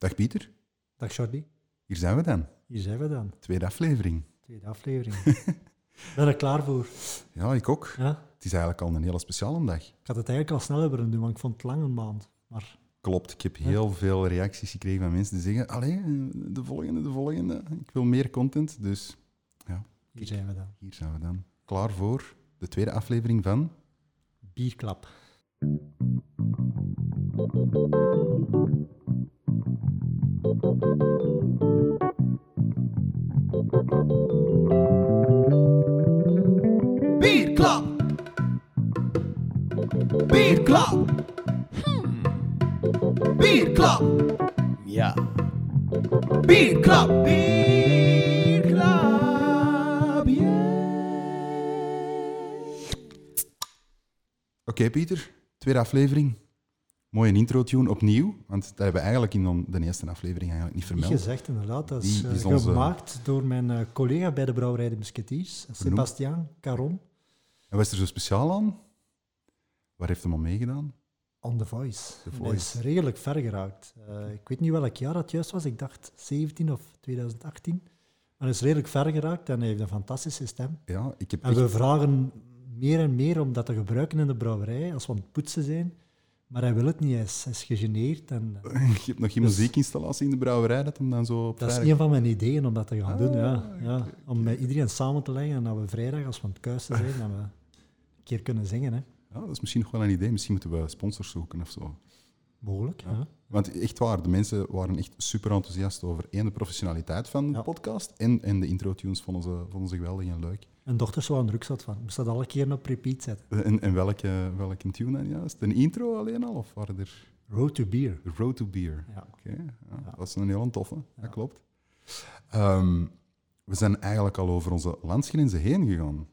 Dag Pieter, Dag Jordi, hier zijn we dan. hier zijn we dan. Tweede aflevering. Tweede aflevering. Ben er klaar voor. Ja, ik ook. Ja? Het is eigenlijk al een hele speciale dag. Ik had het eigenlijk al sneller willen doen, want ik vond het lang een maand. Maar Klopt, ik heb heel veel reacties gekregen van mensen die zeggen allee, de volgende, de volgende. Ik wil meer content, dus hier zijn we dan. hier zijn we dan. Klaar voor de tweede aflevering van... Bierklap. Bierklap. Bierklap. Bierklap. Ja. Bierklap. Bierklap. Oké Pieter, tweede aflevering. Mooie intro-tune opnieuw, want dat hebben we eigenlijk in de eerste aflevering eigenlijk niet Niet vermeld. gezegd, inderdaad. Dat is, eh, is onze- gemaakt door mijn eh, collega bij de brouwerij De Musketeers, Sebastiaan Caron, En wat is er zo speciaal aan? Waar heeft hem al meegedaan? on The Voice. The Voice. Hij is redelijk ver geraakt. Eh, ik weet niet welk jaar dat juist was. Ik dacht 17 of 2018. Maar hij is redelijk ver geraakt en hij heeft een fantastische stem. Ja, ik heb En we echt- vragen meer en meer om dat te gebruiken in de brouwerij, als we aan het poetsen zijn. Maar hij wil het niet, hij is, hij is gegeneerd. En Je hebt nog geen Dus- muziekinstallatie in de brouwerij dat hem dan zo op dat is een van mijn ideeën om dat te gaan Ah, doen. Ja. Ja. Om met iedereen samen te leggen en dat we vrijdag, als we aan het kuisen zijn, dat we een keer kunnen zingen. Hè. Ja, dat is misschien nog wel een idee. Misschien moeten we sponsors zoeken of zo. Mogelijk. Ja. Want echt waar, de mensen waren echt super enthousiast over één, de professionaliteit van de Ja. podcast en, en de intro-tunes vonden ze, vonden ze geweldig en leuk. Mijn dochter zou aan druk zat van. Ik moest dat alle keer op repeat zetten. En, en welke, welke tune dan juist? Een intro alleen al? Of waren er Road to Beer. The Road to Beer? Ja. Oké, ja, Ja. dat is een heel toffe, Ja. dat klopt. Ehm, we zijn eigenlijk al over onze landsgrenzen heen gegaan.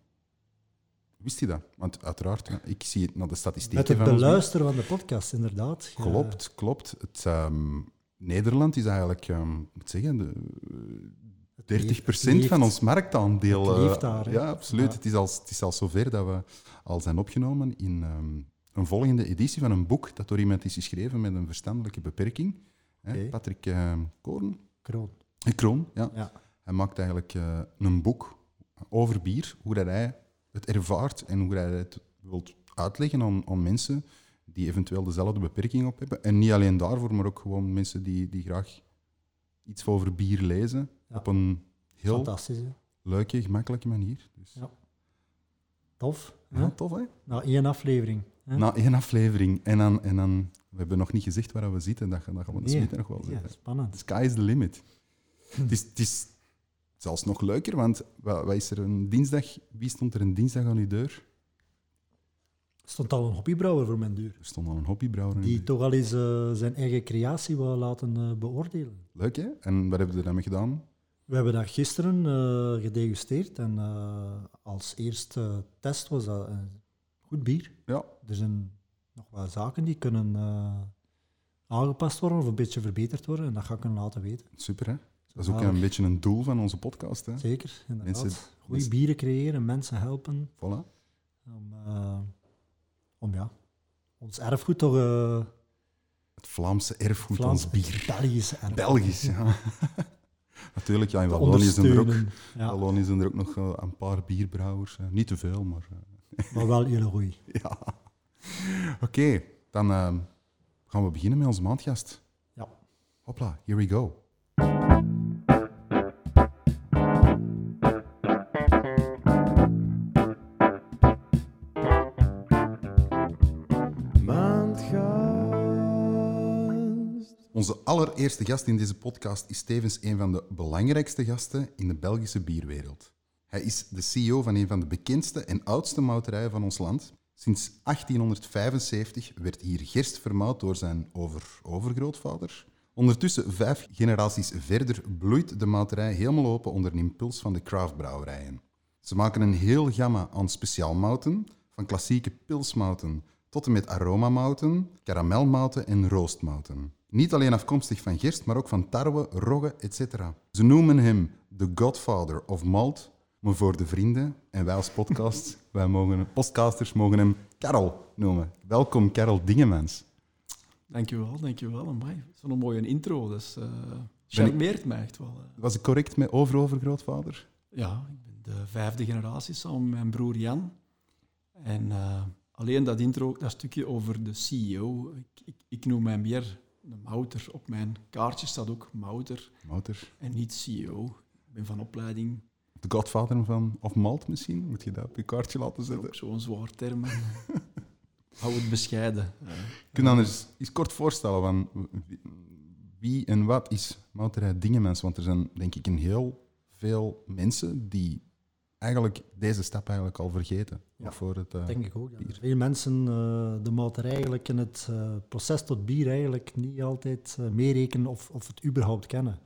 Wist je dat? Want uiteraard, ik zie het naar de statistieken Met het van ons beluisteren van de podcast, inderdaad. Klopt, klopt. Het, ehm, Nederland is eigenlijk, ehm, moet zeggen, de, 30% leeft- van ons marktaandeel. Het eh, daar? Ja, absoluut. Ja. Het, is al, het is al zover dat we al zijn opgenomen in ehm, een volgende editie van een boek dat door iemand is geschreven met een verstandelijke beperking. Hè. Patrick ehm Koorn. Kroon. Eh, Kroon, ja. Ja. Hij maakt eigenlijk eh, een boek over bier, hoe dat hij het ervaart en hoe hij het wilt uitleggen aan, aan mensen die eventueel dezelfde beperking op hebben. En niet alleen daarvoor, maar ook gewoon mensen die, die graag iets over bier lezen. Op een heel leuke, gemakkelijke manier. Dus, Ja. Tof. hè? ja, tof hè? Nou, één aflevering. Hè? Na één aflevering en dan, en dan, we hebben nog niet gezegd waar we zitten, dat, dat gaan we de Nee. nog wel Ja, zeggen. spannend. The sky is the limit. het, is, het is zelfs nog leuker, want wat, is er een dinsdag? Wie stond er een dinsdag aan uw deur? Er stond al een hobbybrouwer voor mijn deur. Er stond al een hobbybrouwer Die toch al eens eh, zijn eigen creatie wou laten eh, beoordelen. Leuk, hè? En wat hebben we daarmee gedaan? We hebben dat gisteren eh, gedegusteerd en eh, als eerste test was dat een goed bier. Ja, Er zijn nog wat zaken die kunnen eh, aangepast worden of een beetje verbeterd worden en dat ga ik hen laten weten. super, hè? Dat is ook een beetje een doel van onze podcast, hè? Zeker, inderdaad. Mensen- Goede mensen- bieren creëren, mensen helpen Voilà. om, eh, om ja, ons erfgoed toch... eh Het Vlaamse erfgoed, ons bier. Belgisch erfgoed Belgisch, ja. Natuurlijk, ja, in Wallonië zijn er ook. Ja, zijn er ook nog eh, een paar bierbrouwers. hè. Niet te veel, maar... eh, maar wel hele goeie. Ja. Oké, dan eh, gaan we beginnen met onze maandgast. Ja. Hopla, here we go. Onze allereerste gast in deze podcast is tevens een van de belangrijkste gasten in de Belgische bierwereld. Hij is de CEO van een van de bekendste en oudste mouterijen van ons land. Sinds 1875 werd hier gerst vermouwd door zijn over-overgrootvader. Ondertussen, vijf generaties verder, bloeit de mouterij helemaal open onder een impuls van de craftbrouwerijen. Ze maken een heel gamma aan speciaalmouten, van klassieke pilsmouten tot en met aromamouten, karamelmouten en roostmouten. Niet alleen afkomstig van gerst, maar ook van tarwe, rogge, etc. Ze noemen hem de godfather of malt, maar voor de vrienden en wij als podcast, wij mogen, podcasters mogen hem Karel noemen. Welkom, Karel Dingemans. Dankjewel, dankjewel. Amai, zo'n mooie intro. Dus uh, charmeert mij echt wel. eh. Was ik correct met over-overgrootvader? Ja, ik ben de vijfde generatie samen met mijn broer Jan. En eh, alleen dat intro, dat stukje over de CEO. Ik, ik, ik noem mij meer mouter. Op mijn kaartje staat ook mouter Mouter. en niet CEO. Ik ben van opleiding De godvader van... Of Malt misschien? Moet je dat op je kaartje laten zetten? zo'n zwaar term. Hou het bescheiden. Ja. Kun je dan eens, kort voorstellen van wie- en wat is Mouterij Dingemens? Want er zijn denk ik een heel veel mensen die eigenlijk deze stap eigenlijk al vergeten. Ja, voor het, eh, denk ik ook. Veel mensen eh, de mouterij eigenlijk in het eh, proces tot bier eigenlijk niet altijd meerekenen of, of het überhaupt kennen.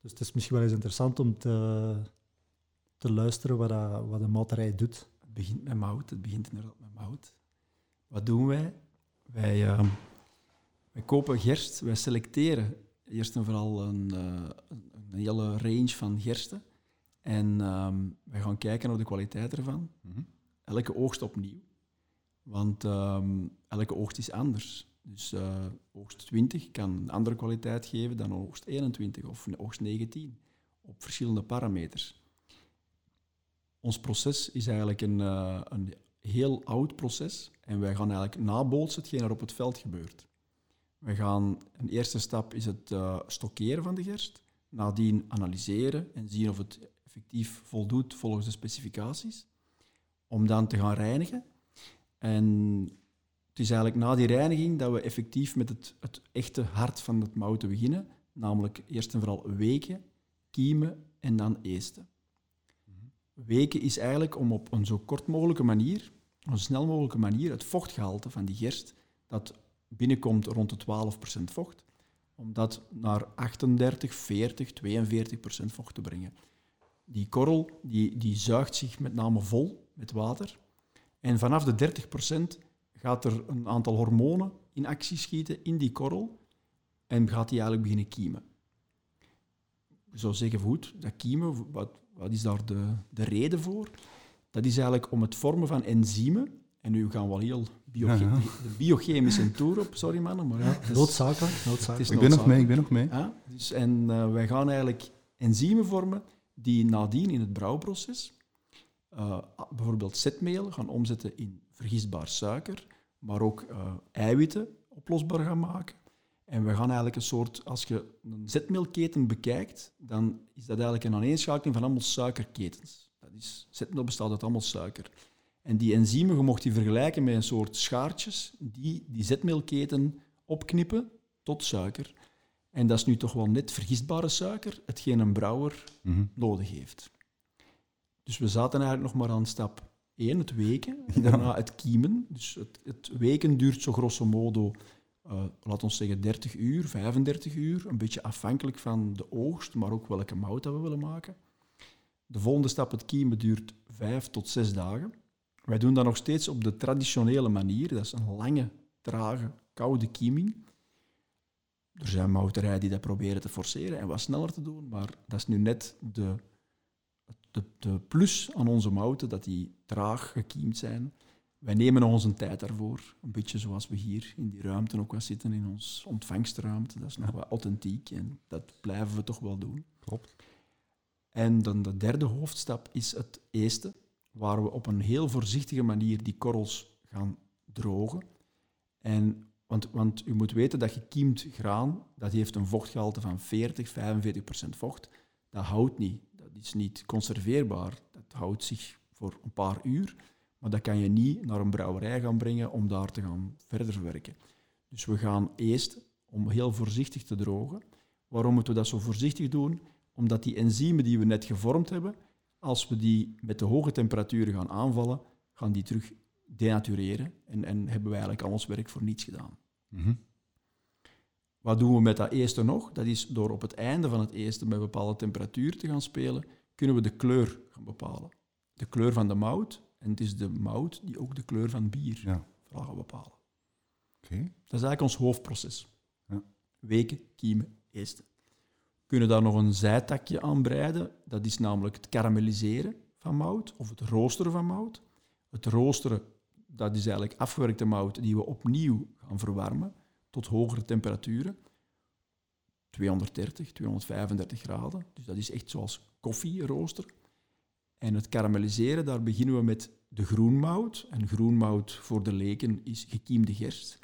Dus het is misschien wel eens interessant om te, te luisteren wat, dat, wat de mouterij doet. Het begint met mout. Het begint inderdaad met mout. Wat doen wij? Wij, wij kopen gerst. Wij selecteren eerst en vooral een, eh, een, een hele range van gersten. En ehm, wij gaan kijken naar de kwaliteit ervan. Mhm. elke oogst opnieuw. Want ehm, elke oogst is anders. Dus eh, oogst 20 kan een andere kwaliteit geven dan oogst 21 of oogst 19 op verschillende parameters. Ons proces is eigenlijk een, eh, een heel oud proces en wij gaan eigenlijk nabootsen hetgeen er op het veld gebeurt. We gaan, een eerste stap is het eh, stockeren van de gerst, nadien analyseren en zien of het effectief voldoet volgens de specificaties om dan te gaan reinigen. En het is eigenlijk na die reiniging dat we effectief met het, het echte hart van het mouten beginnen, namelijk eerst en vooral weken, kiemen en dan eesten. Weken is eigenlijk om op een zo kort mogelijke manier, een snel mogelijke manier, het vochtgehalte van die gerst, dat binnenkomt rond de 12% vocht, om dat naar 38, 40, 42% vocht te brengen. Die korrel die, die zuigt zich met name vol met water. En vanaf de 30% gaat er een aantal hormonen in actie schieten in die korrel en gaat die eigenlijk beginnen kiemen. Je zou zeggen, goed, dat kiemen, wat, wat is daar de, de reden voor? Dat is eigenlijk om het vormen van enzymen, en nu gaan we al heel bioche- Ja, ja. de biochemische tour op, sorry mannen, maar ja, het is- Noodzakelijk, het noodzakelijk. is Ik ben nog mee, ik ben nog mee. Ja, dus, en eh, wij gaan eigenlijk enzymen vormen die nadien in het brouwproces eh, bijvoorbeeld zetmeel gaan omzetten in vergistbaar suiker, maar ook eh, eiwitten oplosbaar gaan maken. En we gaan eigenlijk een soort, als je een zetmeelketen bekijkt, dan is dat eigenlijk een aaneenschakeling van allemaal suikerketens. Dat is, zetmeel bestaat uit allemaal suiker. En die enzymen, je mocht die vergelijken met een soort schaartjes die die zetmeelketen opknippen tot suiker. En dat is nu toch wel net vergistbare suiker, hetgeen een brouwer Mhm. nodig heeft. Dus we zaten eigenlijk nog maar aan stap 1, het weken, en daarna het kiemen. Dus het, het weken duurt zo grosso modo, eh laat ons zeggen, 30 uur, 35 uur, een beetje afhankelijk van de oogst, maar ook welke mout dat we willen maken. De volgende stap, het kiemen, duurt 5 tot 6 dagen. Wij doen dat nog steeds op de traditionele manier, dat is een lange, trage, koude kieming. Er zijn mouterijen die dat proberen te forceren en wat sneller te doen, maar dat is nu net de, de, de plus aan onze mouten, dat die traag gekiemd zijn. Wij nemen nog onze tijd daarvoor, een beetje zoals we hier in die ruimte ook wat zitten, in ons ontvangstruimte. Dat is nog wat authentiek en dat blijven we toch wel doen. Klopt. En dan de derde hoofdstap is het eesten, waar we op een heel voorzichtige manier die korrels gaan drogen. En, want, want u moet weten dat gekiemd graan, dat heeft een vochtgehalte van 40, 45 procent vocht. Dat houdt niet. Dat is niet conserveerbaar. Dat houdt zich voor een paar uur. Maar dat kan je niet naar een brouwerij gaan brengen om daar te gaan verder werken. Dus we gaan eerst om heel voorzichtig te drogen. Waarom moeten we dat zo voorzichtig doen? Omdat die enzymen die we net gevormd hebben, als we die met de hoge temperaturen gaan aanvallen, gaan die terug denatureren en, en hebben wij eigenlijk al ons werk voor niets gedaan. Mhm. Wat doen we met dat eerste nog? Dat is door op het einde van het eerste met bepaalde temperatuur te gaan spelen, kunnen we de kleur gaan bepalen. De kleur van de mout, en het is de mout die ook de kleur van bier Ja. vooral gaat bepalen. Dat is eigenlijk ons hoofdproces. Ja. Weken, kiemen, eesten. We kunnen daar nog een zijtakje aan breiden. Dat is namelijk het karamelliseren van mout of het roosteren van mout. Het roosteren, dat is eigenlijk afgewerkte mout die we opnieuw gaan verwarmen tot hogere temperaturen. 230, 235 graden. Dus dat is echt zoals koffierooster. En het karamelliseren, daar beginnen we met de groenmout. En groenmout voor de leken is gekiemde gerst.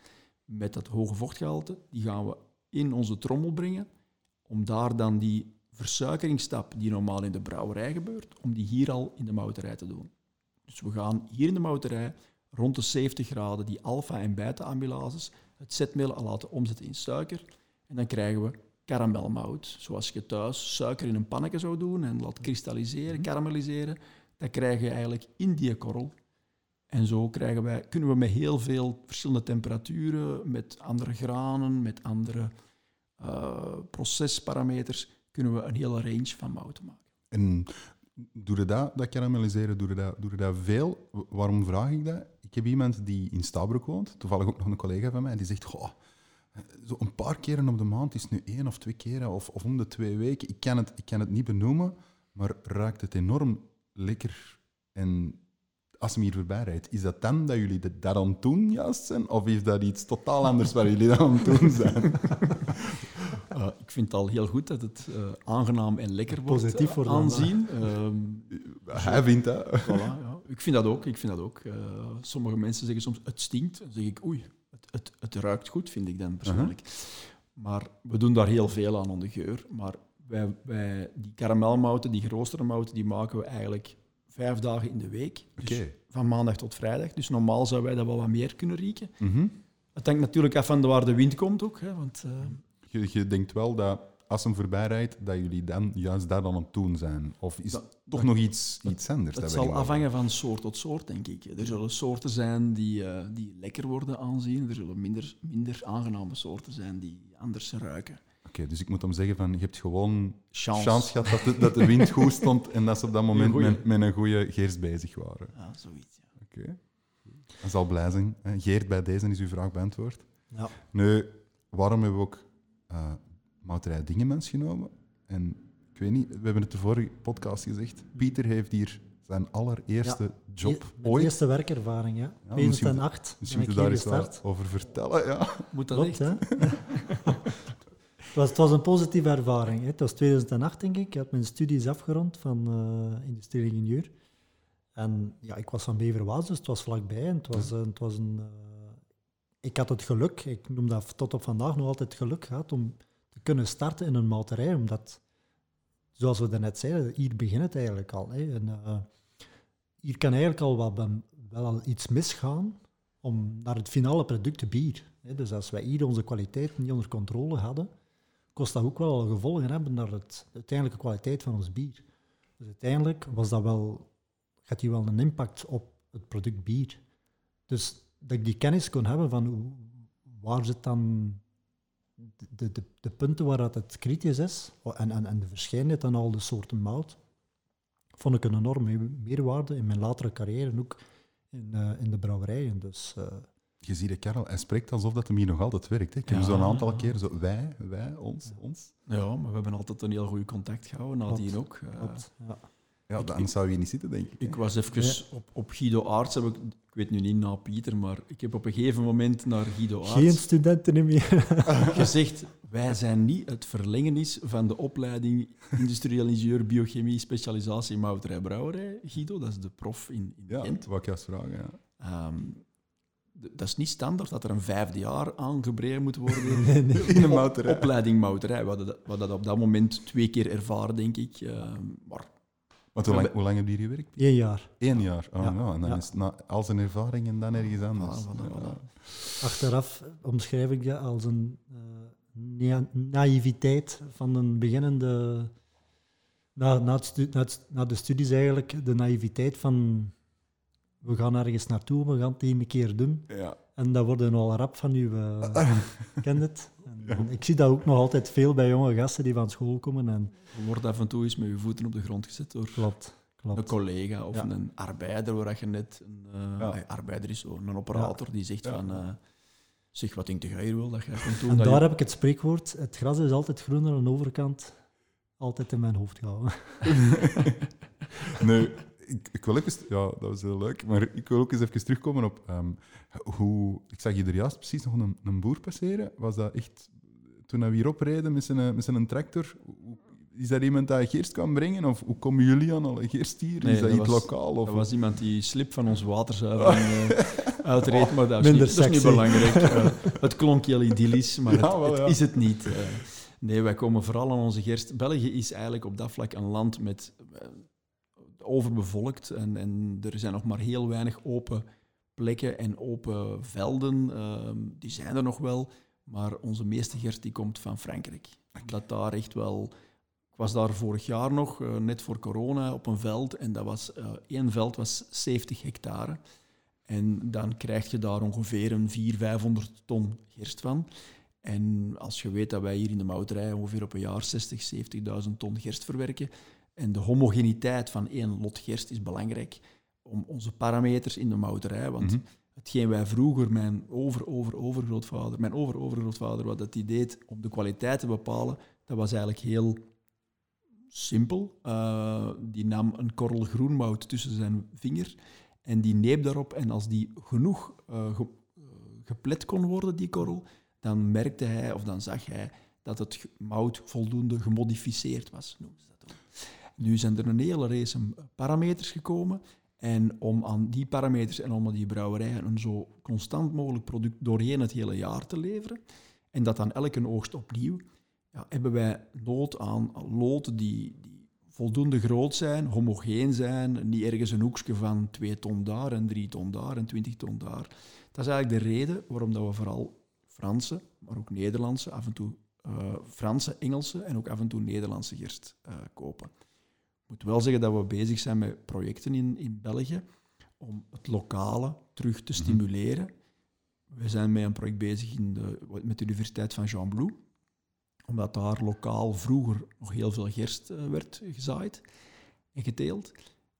Met dat hoge vochtgehalte, die gaan we in onze trommel brengen. Om daar dan die versuikeringsstap die normaal in de brouwerij gebeurt, om die hier al in de mouterij te doen. Dus we gaan hier in de mouterij rond de 70 graden die alfa- en beta-amylases het zetmeel al laten omzetten in suiker. En dan krijgen we karamelmout. Zoals je thuis suiker in een pannetje zou doen en laat kristalliseren, karamelliseren. Dat krijg je eigenlijk in die korrel. En zo krijgen wij, kunnen we met heel veel verschillende temperaturen, met andere granen, met andere eh, procesparameters, kunnen we een hele range van mouten maken. En doe je dat, dat karamelliseren, doe je dat, doe je dat veel? Waarom vraag ik dat? Ik heb iemand die in Stabroek woont, toevallig ook nog een collega van mij, die zegt, goh, zo een paar keren op de maand is nu één of twee keren, of, of om de twee weken. Ik kan, het, ik kan het niet benoemen, maar raakt het enorm lekker. En als hem hier voorbij rijdt, is dat dan dat jullie dat, dat aan het doen juist zijn? Of is dat iets totaal anders waar jullie dan aan het doen zijn? Uh, ik vind het al heel goed dat het uh, aangenaam en lekker wordt Positief uh, wordt aanzien. Uh, Hij vindt dat. voilà, ja. Ik vind dat ook. Ik vind dat ook. Eh, sommige mensen zeggen soms het stinkt. Dan zeg ik oei, het, het, het ruikt goed, vind ik dan persoonlijk. -huh. Maar we doen daar heel veel aan, aan de geur. Maar wij, wij, die karamelmouten, die geroosterde mouten, die maken we eigenlijk vijf dagen in de week. Dus okay. van maandag tot vrijdag. Dus normaal zouden wij dat wel wat meer kunnen rieken. Mm -hmm. Het hangt natuurlijk af van waar de wind komt ook. Hè, want, je, je denkt wel dat als hem voorbij rijdt, dat jullie dan juist dat aan het doen zijn? Of is dat, het toch dat, nog iets, dat, iets anders? Het zal afhangen van soort tot soort, denk ik. Er zullen soorten zijn die, uh, die lekker worden aanzien. Er zullen minder, minder aangename soorten zijn die anders ruiken. Oké, okay, dus ik moet hem zeggen van, je hebt gewoon chance, chance gehad dat de, dat de wind goed stond en dat ze op dat moment met, met, een goede geest bezig waren. Ja, zoiets. Ja. Oké. Okay. Dat zal blij zijn. Geert, bij deze is uw vraag beantwoord. Ja. Nu, waarom hebben we ook uh, Mouterij Dingemens genomen? En ik weet niet, we hebben het de vorige podcast gezegd. Pieter heeft hier zijn allereerste ja, job ooit. eerste werkervaring, ja. ja 2008 misschien moet je daar eens over vertellen. Ja. Moet dat Klopt, echt? het, was, het was een positieve ervaring. Hè. Het was 2008, denk ik. Ik had mijn studies afgerond van uh, industrieel ingenieur. En ja, ik was van Beverwaas, dus het was vlakbij. En het was, uh, het was een... Uh, ik had het geluk, ik noem dat tot op vandaag nog altijd geluk gehad, om kunnen starten in een malterij, omdat, zoals we daarnet zeiden, hier begint het eigenlijk al. Hè. En, uh, hier kan eigenlijk al wel al iets misgaan om naar het finale product bier. Hè. Dus als wij hier onze kwaliteit niet onder controle hadden, kost dat ook wel gevolgen hebben naar het, de uiteindelijke kwaliteit van ons bier. Dus uiteindelijk was dat wel, gaat die wel een impact op het product bier. Dus dat ik die kennis kon hebben van waar zit dan de, de, de punten waar dat het kritisch is en, en, en de verscheidenheid aan al de soorten mout, vond ik een enorme meerwaarde in mijn latere carrière en ook in, uh, in de brouwerijen. Dus, uh, je ziet de Karel, hij spreekt alsof dat hem hier nog altijd werkt. Hè. Ik heb ja, zo'n aantal keer zo wij, wij, ons, ons. Ja, maar we hebben altijd een heel goed contact gehouden, nadien ook. Uh, Klopt, ja. Ja, dan zou je hier niet zitten, denk ik. Ik was even ja. op, op Guido Aarts, heb ik, ik weet nu niet na Pieter, maar ik heb op een gegeven moment naar Guido Aarts... Geen studenten meer. gezegd, wij zijn niet het verlengenis van de opleiding industrieel ingenieur biochemie specialisatie mouterij brouwerij, Guido. Dat is de prof in, in ja, Gent. wat ik juist vragen, ja. Um, dat is niet standaard dat er een vijfde jaar aangebreid moet worden nee, nee. in een mouterij. opleiding mouterij. We hadden, dat, we hadden dat op dat moment twee keer ervaren, denk ik. Uh, maar want hoe lang, hoe lang heb je hier gewerkt? Eén jaar. Eén jaar? Oh, Ja. nou, en dan Ja. is het na, al zijn ervaring en dan ergens anders. Voilà, voilà, Ja. voilà. Achteraf omschrijf ik dat als een eh, na- naïviteit van een beginnende... Na, na, het stu- na, het- na de studies eigenlijk, de naïviteit van... We gaan ergens naartoe, we gaan het één keer doen. Ja. En dat wordt een al rap van u. eh ken het? En, en ik zie dat ook nog altijd veel bij jonge gasten die van school komen. En Je wordt af en toe eens met je voeten op de grond gezet door klopt, een klopt. collega of Ja. een arbeider, waar je net... Een, eh, Ja. arbeider is zo, een operator, die zegt Ja. van... eh, zeg, wat denk jij wil dat jij kunt doen? En daar je- heb ik het spreekwoord, het gras is altijd groener aan de overkant, altijd in mijn hoofd gehouden. Nu, ik, ik wil even, ja, dat was heel leuk, maar ik wil ook eens even terugkomen op ehm, hoe... Ik zag je er juist precies nog een, een boer passeren. Was dat echt... Toen we hier opreden met zijn, met zijn tractor, is dat iemand dat gerst kan brengen? Of hoe komen jullie aan alle gerst hier? Nee, is dat, dat iets was- lokaal? Of, Er was iemand die slip van ons waterzuivering uh, uitreed, maar dat is, Minder niet, dat is niet sexy. belangrijk. Eh, het klonk heel idyllisch, maar Ja, het, wel, het ja. is het niet. Eh, nee, wij komen vooral aan onze gerst. België is eigenlijk op dat vlak een land met eh, overbevolkt en, en er zijn nog maar heel weinig open plekken en open velden. Ehm, die zijn er nog wel, maar onze meeste gerst die komt van Frankrijk. Dat daar echt wel... Ik was daar vorig jaar nog, eh, net voor corona, op een veld. En dat was, eh, één veld was 70 hectare. En dan krijg je daar ongeveer een 400, 500 ton gerst van. En als je weet dat wij hier in de mouterij ongeveer op een jaar 60, 70.000 ton gerst verwerken. En de homogeniteit van één lot gerst is belangrijk om onze parameters in de mouterij. Want Mhm. hetgeen wij vroeger, mijn over, over, overgrootvader, mijn over, overgrootvader, wat dat die deed om de kwaliteit te bepalen, dat was eigenlijk heel simpel. Eh, die nam een korrel groenmout tussen zijn vinger en die neep daarop. En als die genoeg eh, ge- eh, geplet kon worden, die korrel, dan merkte hij of dan zag hij dat het mout voldoende gemodificeerd was. noemen ze. Nu zijn er een hele race parameters gekomen. En om aan die parameters en om aan die brouwerij een zo constant mogelijk product doorheen het hele jaar te leveren, en dat dan elke oogst opnieuw, ja, hebben wij nood aan loten die, die voldoende groot zijn, homogeen zijn, niet ergens een hoekje van 2 ton daar en 3 ton daar en 20 ton daar. Dat is eigenlijk de reden waarom dat we vooral Franse, maar ook Nederlandse, af en toe eh, Franse, Engelse en ook af en toe Nederlandse gerst eh, kopen. Ik moet wel zeggen dat we bezig zijn met projecten in, in België om het lokale terug te stimuleren. We zijn met een project bezig in de, met de Universiteit van Jean Blou, omdat daar lokaal vroeger nog heel veel gerst eh, werd gezaaid en geteeld.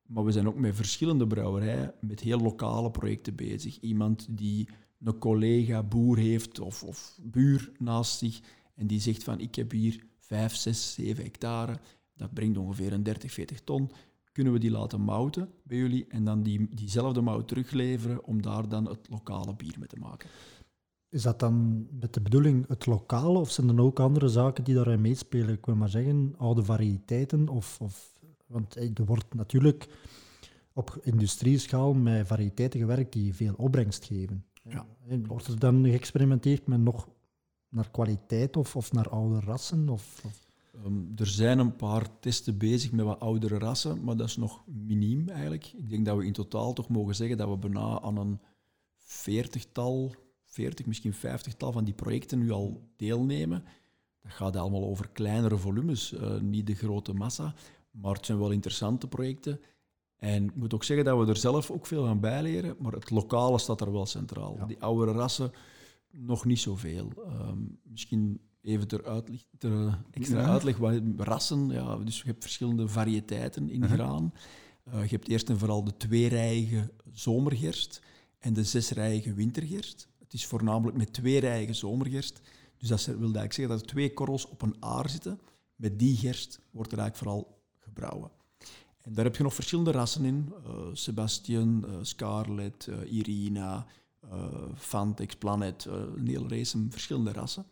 Maar we zijn ook met verschillende brouwerijen met heel lokale projecten bezig. Iemand die een collega boer heeft of, of buur naast zich en die zegt van ik heb hier 5, 6, 7 hectare, dat brengt ongeveer een 30, 40 ton. Kunnen we die laten mouten bij jullie en dan die, diezelfde mout terugleveren om daar dan het lokale bier mee te maken? Is dat dan met de bedoeling het lokale of zijn er ook andere zaken die daarin meespelen? Ik wil maar zeggen, oude variëteiten of... of want er wordt natuurlijk op industrieschaal met variëteiten gewerkt die veel opbrengst geven. Ja. En Wordt er dan geëxperimenteerd met nog naar kwaliteit of, of naar oude rassen? Of, of- Ehm, er zijn een paar testen bezig met wat oudere rassen, maar dat is nog miniem eigenlijk. Ik denk dat we in totaal toch mogen zeggen dat we bijna aan een veertigtal, veertig, misschien vijftigtal van die projecten nu al deelnemen. Dat gaat allemaal over kleinere volumes, eh, niet de grote massa, maar het zijn wel interessante projecten. En ik moet ook zeggen dat we er zelf ook veel van bijleren, maar het lokale staat er wel centraal. Ja. Die oudere rassen nog niet zoveel. Ehm misschien even ter, uitleg, ter extra uitleg wat rassen. Ja, dus je hebt verschillende variëteiten in Uh-huh. graan. Eh, je hebt eerst en vooral de tweerijige zomergerst en de zesrijige wintergerst. Het is voornamelijk met tweerijige zomergerst. Dus dat wil eigenlijk zeggen dat er twee korrels op een aar zitten. Met die gerst wordt er eigenlijk vooral gebrouwen. En daar heb je nog verschillende rassen in. Eh Sebastian, eh, Scarlett, eh, Irina, eh Fantex, Planet, eh, een hele race verschillende rassen.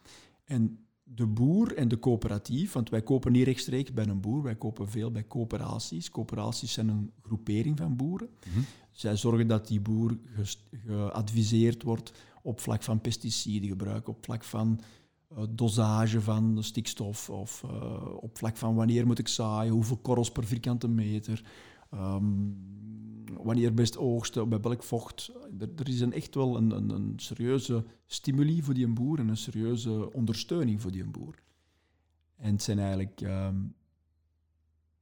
En de boer en de coöperatief, want wij kopen niet rechtstreeks bij een boer, wij kopen veel bij coöperaties. Coöperaties zijn een groepering van boeren. Mhm. Zij zorgen dat die boer geadviseerd wordt op vlak van pesticidengebruik, op vlak van eh, dosage van stikstof of eh, op vlak van wanneer moet ik zaaien, hoeveel korrels per vierkante meter, ehm, wanneer best oogsten, bij welk vocht. Er, er is een, echt wel een, een, een serieuze stimuli voor die boer en een serieuze ondersteuning voor die boer. En het zijn eigenlijk... ehm,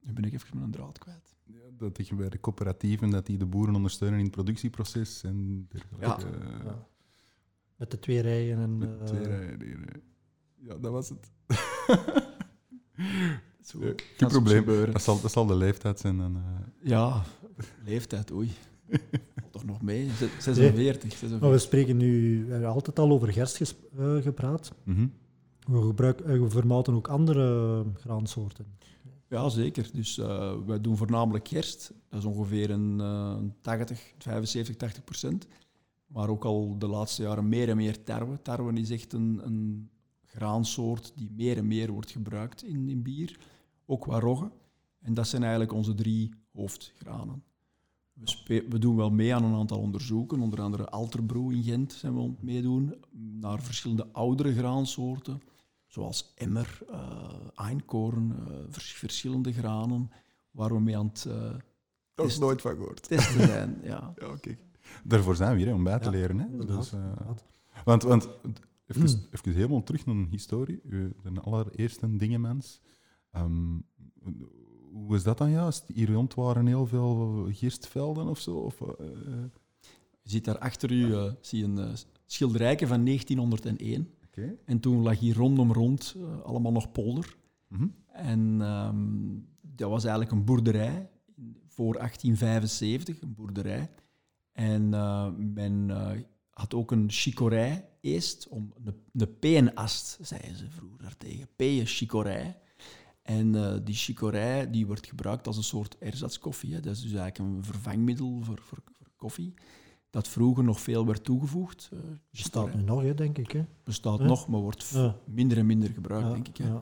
nu ben ik even mijn draad kwijt. Ja, dat je bij de coöperatieven dat die de boeren ondersteunen in het productieproces en dergelijke. eh, ja. Met de twee rijen en... Met eh, twee rijen hier, eh. Ja, dat was het. Zo, Ja, geen probleem. Dat zal, dat zal de leeftijd zijn. Dan, eh. Ja, leeftijd, oei. Toch nog mee? Zes- 46. 46. maar we spreken nu we hebben altijd al over gerst ges- eh, gepraat. Mhm. We, gebruiken, eh, we vermouten ook andere graansoorten. Ja, zeker. Dus eh, wij doen voornamelijk gerst. Dat is ongeveer een eh, 80, 75, 80 procent. Maar ook al de laatste jaren meer en meer tarwe. Tarwe is echt een, een graansoort die meer en meer wordt gebruikt in, in bier. Ook qua rogge. En dat zijn eigenlijk onze drie hoofdgranen. We, doen wel mee aan een aantal onderzoeken. Onder andere Alterbroe in Gent zijn we aan het meedoen. Naar verschillende oudere graansoorten. Zoals emmer, eh einkorn, eh, vers- verschillende granen. Waar we mee aan het eh, Dat is nooit van gehoord. testen zijn. Ja. Ja. Daarvoor zijn we hier, om bij te Ja, leren. Hè? Dus, eh, want, want even, Hmm. even helemaal terug naar een historie. U, de allereerste dingenmens. Ehm, hoe is dat dan juist? Hier rond waren heel veel gistvelden of zo? Of, eh, eh, Je ziet daar achter u eh, zie een schilderijke van 1901. Oké. En toen lag hier rondom rond allemaal nog polder. Mhm. En ehm, dat was eigenlijk een boerderij voor 1875, een boerderij. En men had ook een chicorij eerst, om een peenast, zeiden ze vroeger daartegen. Peen, chicorij. En eh, die chicorij die wordt gebruikt als een soort ersatskoffie. Hè. Dat is dus eigenlijk een vervangmiddel voor, voor, voor koffie. Dat vroeger nog veel werd toegevoegd. eh Bestaat nu nog, hè, denk ik. Hè? Bestaat nog, maar wordt Ja. minder en minder gebruikt, Ja, denk ik. Hè.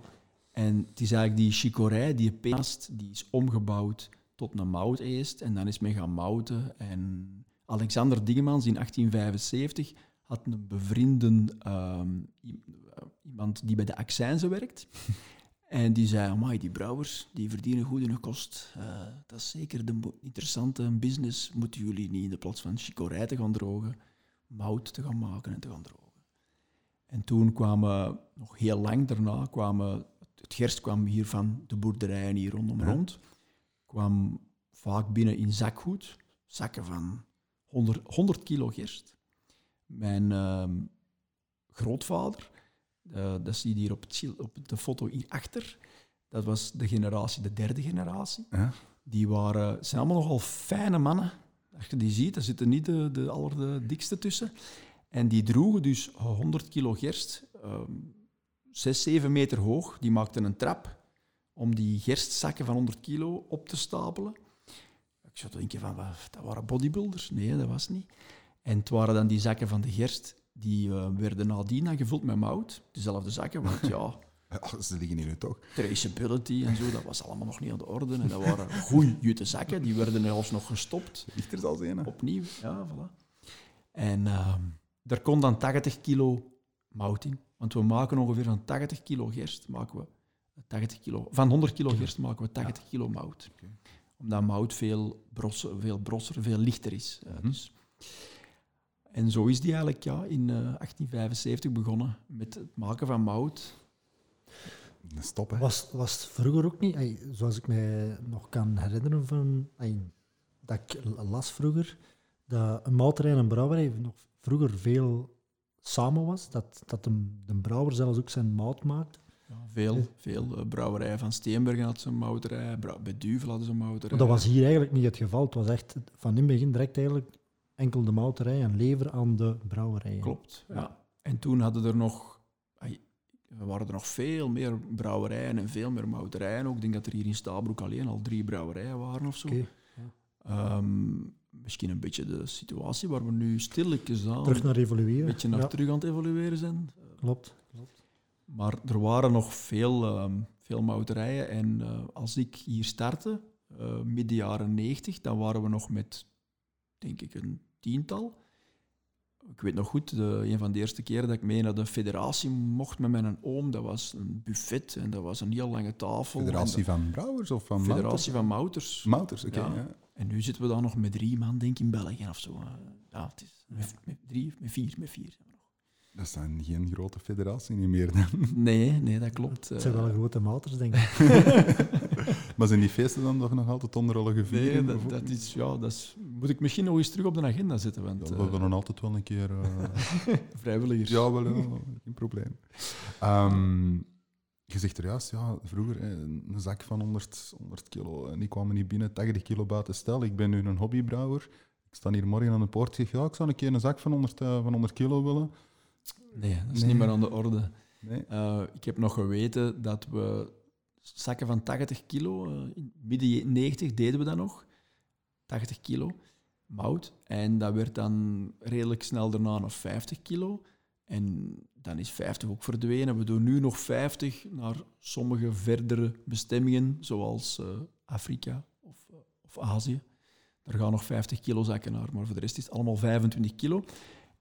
En het is eigenlijk die chicorij, die peenast, die is omgebouwd tot een mouteest. En dan is men gaan mouten. En Alexander Dingemans in 1875 had een bevriende ehm, eh, iemand die bij de accijnzen werkt. En die zei, amai, die brouwers, die verdienen goed in hun kost. Eh, dat is zeker de interessante business. Moeten jullie niet in de plaats van chicorij te gaan drogen, mout te gaan maken en te gaan drogen. En toen kwamen, nog heel lang daarna, kwamen, het gerst kwam hier van de boerderijen hier rondom Ja. rond, kwam vaak binnen in zakgoed, zakken van 100, 100 kilo gerst. Mijn ehm, grootvader, eh, dat zie je hier op, op de foto hierachter, dat was de generatie, de derde generatie. Ja. Die waren, zijn allemaal nogal fijne mannen. Als je die ziet, daar zitten niet de, de allerdikste tussen. En die droegen dus 100 kilo gerst, ehm 6, 7 meter hoog. Die maakten een trap om die gerstzakken van 100 kilo op te stapelen. Ik zou denken van, dat waren bodybuilders? Nee, dat was niet. En het waren dan die zakken van de gerst, die eh, werden nadien dan gevuld met mout. Dezelfde zakken, want ja, Ja, ze liggen hier nu toch. traceability en zo, dat was allemaal nog niet aan de orde. En dat waren goeie jute zakken, die werden zelfs nog gestopt. Er zelfs een. hè? Opnieuw, ja, voilà. En ehm er komt dan 80 kilo mout in. Want we maken ongeveer van 80 kilo gerst, maken we 80 kilo, van 100 kilo gerst maken we 80 kilo mout. Omdat mout veel brosser, veel, brosser, veel lichter is. eh, Mhm. dus. En zo is die eigenlijk ja, in eh, 1875 begonnen met het maken van mout. Stop, hè. Was, was het vroeger ook niet, ey, zoals ik mij nog kan herinneren van, ey, dat ik las vroeger, dat een mouterij en een brouwerij nog vroeger veel samen was, dat, dat de, de brouwer zelfs ook zijn mout maakt. Ja, veel, veel eh, brouwerijen van Steenbergen had een mouterij, Brou- bij Duvel hadden ze een mouterij. Maar dat was hier eigenlijk niet het geval. Het was echt van in het begin direct eigenlijk enkel de mouterij en lever aan de brouwerij. Klopt, ja. En toen hadden er nog, er waren er nog veel meer brouwerijen en veel meer mouterijen ook. Ik denk dat er hier in Stabroek alleen al drie brouwerijen waren of zo. Oké. Ehm, misschien een beetje de situatie waar we nu stilletjes aan Terug naar een evolueren. beetje naar Ja, terug aan het evolueren zijn. klopt. klopt. Maar er waren nog veel, ehm, veel mouterijen. En eh, als ik hier startte, eh, midden jaren 90, dan waren we nog met, denk ik, een tiental. Ik weet nog goed, de, een van de eerste keren dat ik mee naar de federatie mocht met mijn oom, dat was een buffet en dat was een heel lange tafel. Federatie En van Brouwers of van de federatie van Mouters. Mouters, oké. Ja. ja. En nu zitten we dan nog met drie man, denk ik, in België of zo. Ja, het is met, met drie, met vier, met vier. Zijn. Dat is dan geen grote federatie niet meer. Dan. Nee, nee, dat klopt. Het zijn Eh, wel grote mouters, denk ik. maar zijn die feesten dan toch nog altijd onder alle Nee, dat, dat is, ja, dat is, moet ik misschien nog eens terug op de agenda zetten, want Ja, we eh, hebben dan altijd wel een keer... eh, vrijwilligers. ja, wel, ja, geen probleem. Ehm, je zegt er juist, ja, vroeger eh, een zak van 100, 100 kilo en die kwamen niet binnen, 80 kilo buiten stel. Ik ben nu een hobbybrouwer. Ik sta hier morgen aan de poort en zeg, ja, ik zou een keer een zak van 100, eh, van 100 kilo willen. Nee, dat is Nee. niet meer aan de orde. Nee. Eh, ik heb nog geweten dat we zakken van 80 kilo. in midden 90 deden we dat nog. 80 kilo mout. En dat werd dan redelijk snel daarna nog 50 kilo. En dan is 50 ook verdwenen. We doen nu nog 50 naar sommige verdere bestemmingen, zoals eh, Afrika of, of Azië. Daar gaan nog 50 kilo zakken naar, maar voor de rest is het allemaal 25 kilo.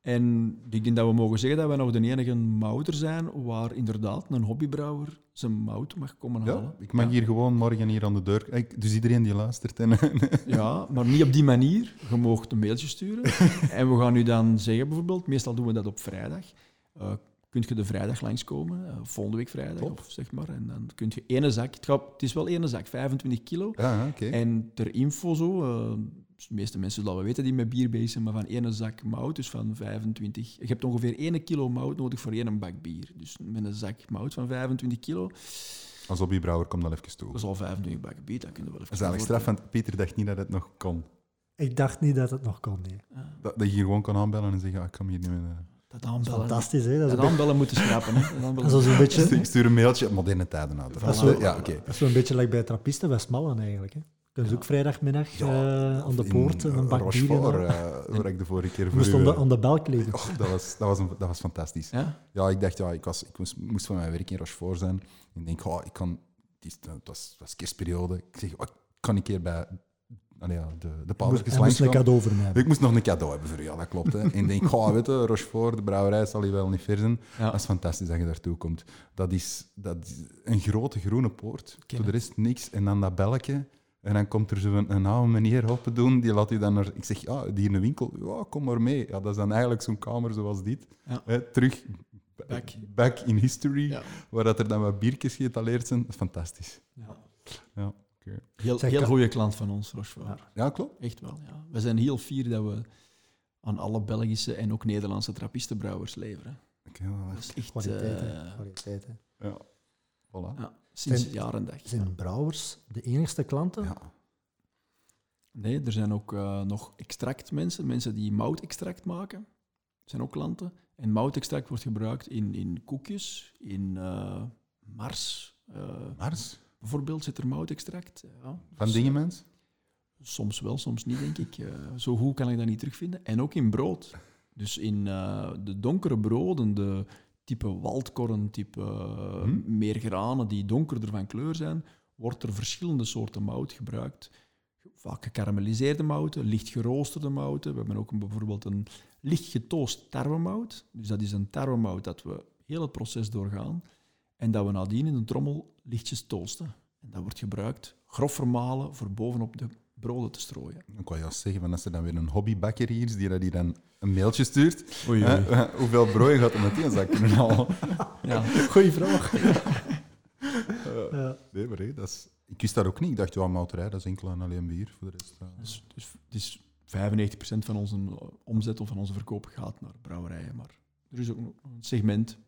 En ik denk dat we mogen zeggen dat wij nog de enige mouter zijn waar inderdaad een hobbybrouwer zijn mout mag komen Ja, halen. ik mag Ja. hier gewoon morgen hier aan de deur... Ik- Dus iedereen die luistert. En, Ja, maar niet op die manier. Je mag een mailtje sturen. en we gaan nu dan zeggen bijvoorbeeld, meestal doen we dat op vrijdag. Eh kun je de vrijdag langskomen, eh, volgende week vrijdag Top. of zeg maar. En dan kun je ene zak, het, gaat, het is wel ene zak, 25 kilo. ja, ja, oké. En ter info zo, eh, de meeste mensen zullen wel weten die met bier bezig zijn, maar van ene zak mout, dus van 25... Je hebt ongeveer 1 kilo mout nodig voor één bak bier. Dus met een zak mout van 25 kilo, Als hobbybrouwer kom dan even toe. dat is al 25 bakken bier, dat kunnen we wel even Dat is eigenlijk straf, want Pieter dacht niet dat het nog kon. Ik dacht niet dat het nog kon, nee. Ja, Dat, dat je hier gewoon kan aanbellen en zeggen, ah, ik kan hier niet meer... eh. dat Dat is aanbellen. fantastisch, hè? Dat Dat een aanbellen moeten schrappen. Hè. Dat dat is zo'n beetje, Stuur, stuur een mailtje, moderne tijden uit. Dat is zo- Ja, oké. dat is zo'n beetje like bij trappisten Westmallen eigenlijk. Hè? Kunnen ze ook vrijdagmiddag Ja, eh, aan de in, poort en een bak bier halen. eh, waar ik de vorige keer Je voor moest u, aan de, eh, aan de bel kleven. oh, dat, was, dat, was een, dat was fantastisch. Ja? Ja, ik dacht, ja, ik, was, ik moest, moest van mijn werk in Rochefort zijn. En ik denk, oh, ik kan... Het, was, het was kerstperiode. Ik zeg, oh, ik kan een keer bij allee, ja, de, de pauwers moest- een cadeau voor mij hebben. Ik moest nog een cadeau hebben voor u, ja, dat klopt. Hè. En ik denk, oh, weet je, Rochefort, de brouwerij zal hier wel niet ver zijn. Ja. Dat is fantastisch dat je daartoe komt. Dat is, dat is een grote groene poort. Voor de rest niks. En dan dat belletje. En dan komt er zo'n een oude meneer open doen. Die laat u dan naar... Ik zeg, ja, die in de winkel. Ja, kom maar mee. Ja, dat is dan eigenlijk zo'n kamer zoals dit. Ja. Hè, terug Back. back in history. Ja. Waar dat er dan wat biertjes geëtaleerd zijn. Dat is fantastisch. Ja. Ja, oké. Heel, heel goede klant van ons, Rochefort. Ja, klopt. Echt wel, ja. We zijn heel fier dat we aan alle Belgische en ook Nederlandse trappistenbrouwers leveren. Oké, wel Dat is echt... Kwaliteit, eh, Kwaliteit, hè. ja. Voilà. Sinds Zijn- jaar en dag. Zijn brouwers de enigste klanten? Ja. Nee, er zijn ook eh, nog extractmensen, mensen die moutextract maken. Zijn ook klanten. En moutextract wordt gebruikt in, in koekjes, in eh, mars. eh, Mars. bijvoorbeeld zit er moutextract. Ja. Van Dus, dingen, eh, mens? Soms wel, soms niet, denk ik. Zo goed kan ik dat niet terugvinden. En ook in brood. Dus in de donkere broden, de type waldkorn, type eh, Hm. meer granen die donkerder van kleur zijn, wordt er verschillende soorten mout gebruikt. Vaak gekarameliseerde mouten, licht geroosterde mouten. We hebben ook een, bijvoorbeeld een licht getoost tarwemout. Dus dat is een tarwemout dat we heel het proces doorgaan en dat we nadien in een trommel lichtjes toosten. En dat wordt gebruikt grof vermalen voor bovenop de broden te strooien. Ik wou juist zeggen, van als er dan weer een hobbybakker hier is, die dat hier dan een mailtje stuurt, Oei, hè, hoeveel brood gaat er met die zak kunnen halen? Ja. Goeie vraag. Ja. Nee, maar hé, dat is... Ik wist dat ook niet. Ik dacht, ja, mouterij, dat is enkel en alleen bier. Voor de rest... Dus, dus, dus 95% van onze omzet of van onze verkoop gaat naar brouwerijen. Maar er is ook nog een segment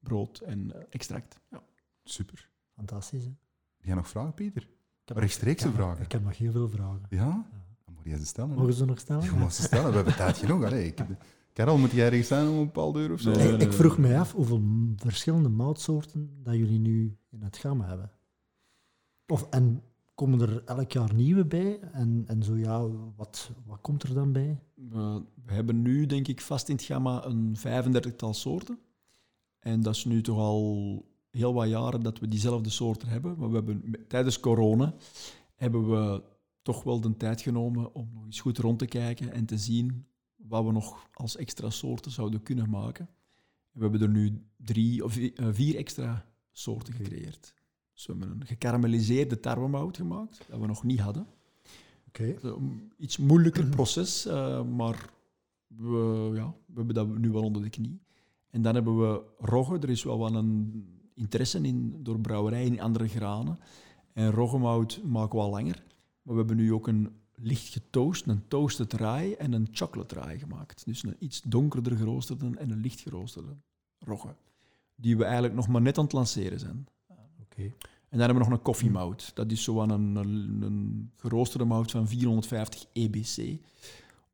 brood en eh, extract. Ja. Super. Fantastisch, hè? Heb jij nog vragen, Pieter? Ik heb Rechtstreekse ik vragen? Ik heb nog heel veel vragen. Ja? Dan moet je ze stellen. Mogen ze nog stellen? Je mag ze stellen. We hebben tijd genoeg. Allee, ik... Karel, moet jij ergens zijn om een bepaald uur of zo? Nee. Ik, ik vroeg mij af hoeveel verschillende moutsoorten dat jullie nu in het gamma hebben. Of, en komen er elk jaar nieuwe bij? En, en zo ja, wat, wat komt er dan bij? We, we hebben nu, denk ik, vast in het gamma een 35-tal soorten. En dat is nu toch al heel wat jaren dat we diezelfde soorten hebben. Maar we hebben, tijdens corona hebben we toch wel de tijd genomen om nog eens goed rond te kijken en te zien wat we nog als extra soorten zouden kunnen maken. We hebben er nu drie of eh, vier extra soorten gecreëerd. Dus we hebben een gekarameliseerde tarwemout gemaakt, dat we nog niet hadden. Oké. Een iets moeilijker proces, eh, maar we, ja, we hebben dat nu wel onder de knie. En dan hebben we rogge. Er is wel wat een interesse in door brouwerijen in andere granen. En roggemout maken we al langer. Maar we hebben nu ook een licht getoost, een toasted rye en een chocolate rye gemaakt. Dus een iets donkerder geroosterde en een licht geroosterde rogge. Die we eigenlijk nog maar net aan het lanceren zijn. Oké. En dan hebben we nog een koffiemout. Dat is zo aan een, een, een geroosterde mout van 450 EBC.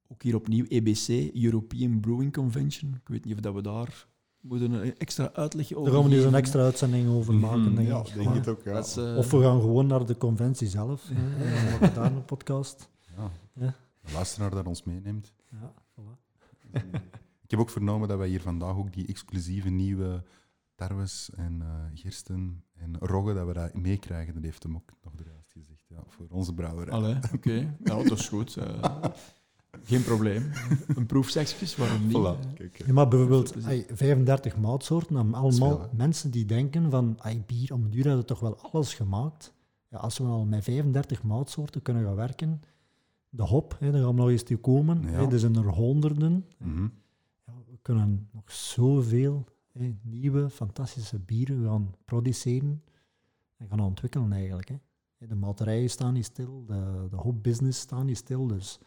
Ook hier opnieuw EBC, European Brewing Convention. Ik weet niet of dat we daar moeten een extra uitleg over Daar gaan we een extra uitzending over maken, Mhm, denk ja, ik. denk Ja. het ook, ja. Is, eh, Of we gaan gewoon naar de conventie zelf. hè, en dan maken we daar een podcast. Ja. Ja. De luisteraar dat ons meeneemt. Ja, voilà. Ik heb ook vernomen dat wij hier vandaag ook die exclusieve nieuwe tarwes en eh gersten en rogge, dat we dat meekrijgen. Dat heeft hem ook nog eruit gezegd, ja, voor onze brouwerij. Allee, oké. Nou, dat is goed. eh. geen probleem. Een proefsekjes, waarom niet? Voilà, kijk. Ja, maar bijvoorbeeld ay, 35 moutsoorten, en allemaal Spelen. mensen die denken van ay, bier, om een duur hebben we toch wel alles gemaakt. Ja, als we al met 35 moutsoorten kunnen gaan werken, de hop, hè, daar gaan we nog eens toe komen, Ja. hè, er zijn er honderden. Mhm. Ja, we kunnen nog zoveel hè, nieuwe, fantastische bieren gaan produceren en gaan ontwikkelen eigenlijk. Hè. De malterijen staan niet stil, de, de hopbusiness staan niet stil, dus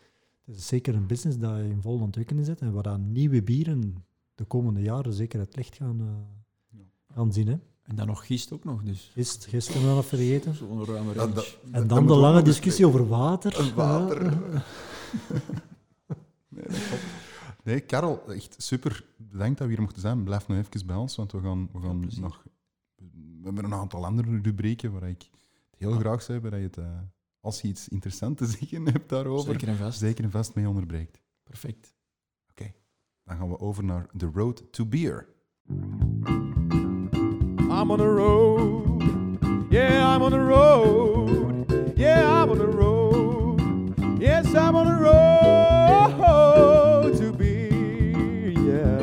het is zeker een business dat in volle ontwikkeling zit en waar dan nieuwe bieren de komende jaren zeker het licht gaan, eh, gaan zien. Hè. En dan nog gist ook nog, dus. Gist, gisteren nog vergeten. Zo'n ruime En dan de lange discussie over water. Een water. Nee, dat klopt. Nee, Karel, echt super. Bedankt dat we hier mochten zijn. Blijf nog even bij ons, want we gaan, we gaan nog... We hebben een aantal andere rubrieken waar ik het heel graag zou hebben dat je het, eh, als je iets interessants te zeggen hebt daarover, Zeker en vast. zeker en vast mee onderbreekt. Perfect. Dan gaan we over naar The Road to Beer. I'm on the road. Yeah, I'm on the road. Yeah, I'm on the road. Yes, I'm on the road to be. Yeah.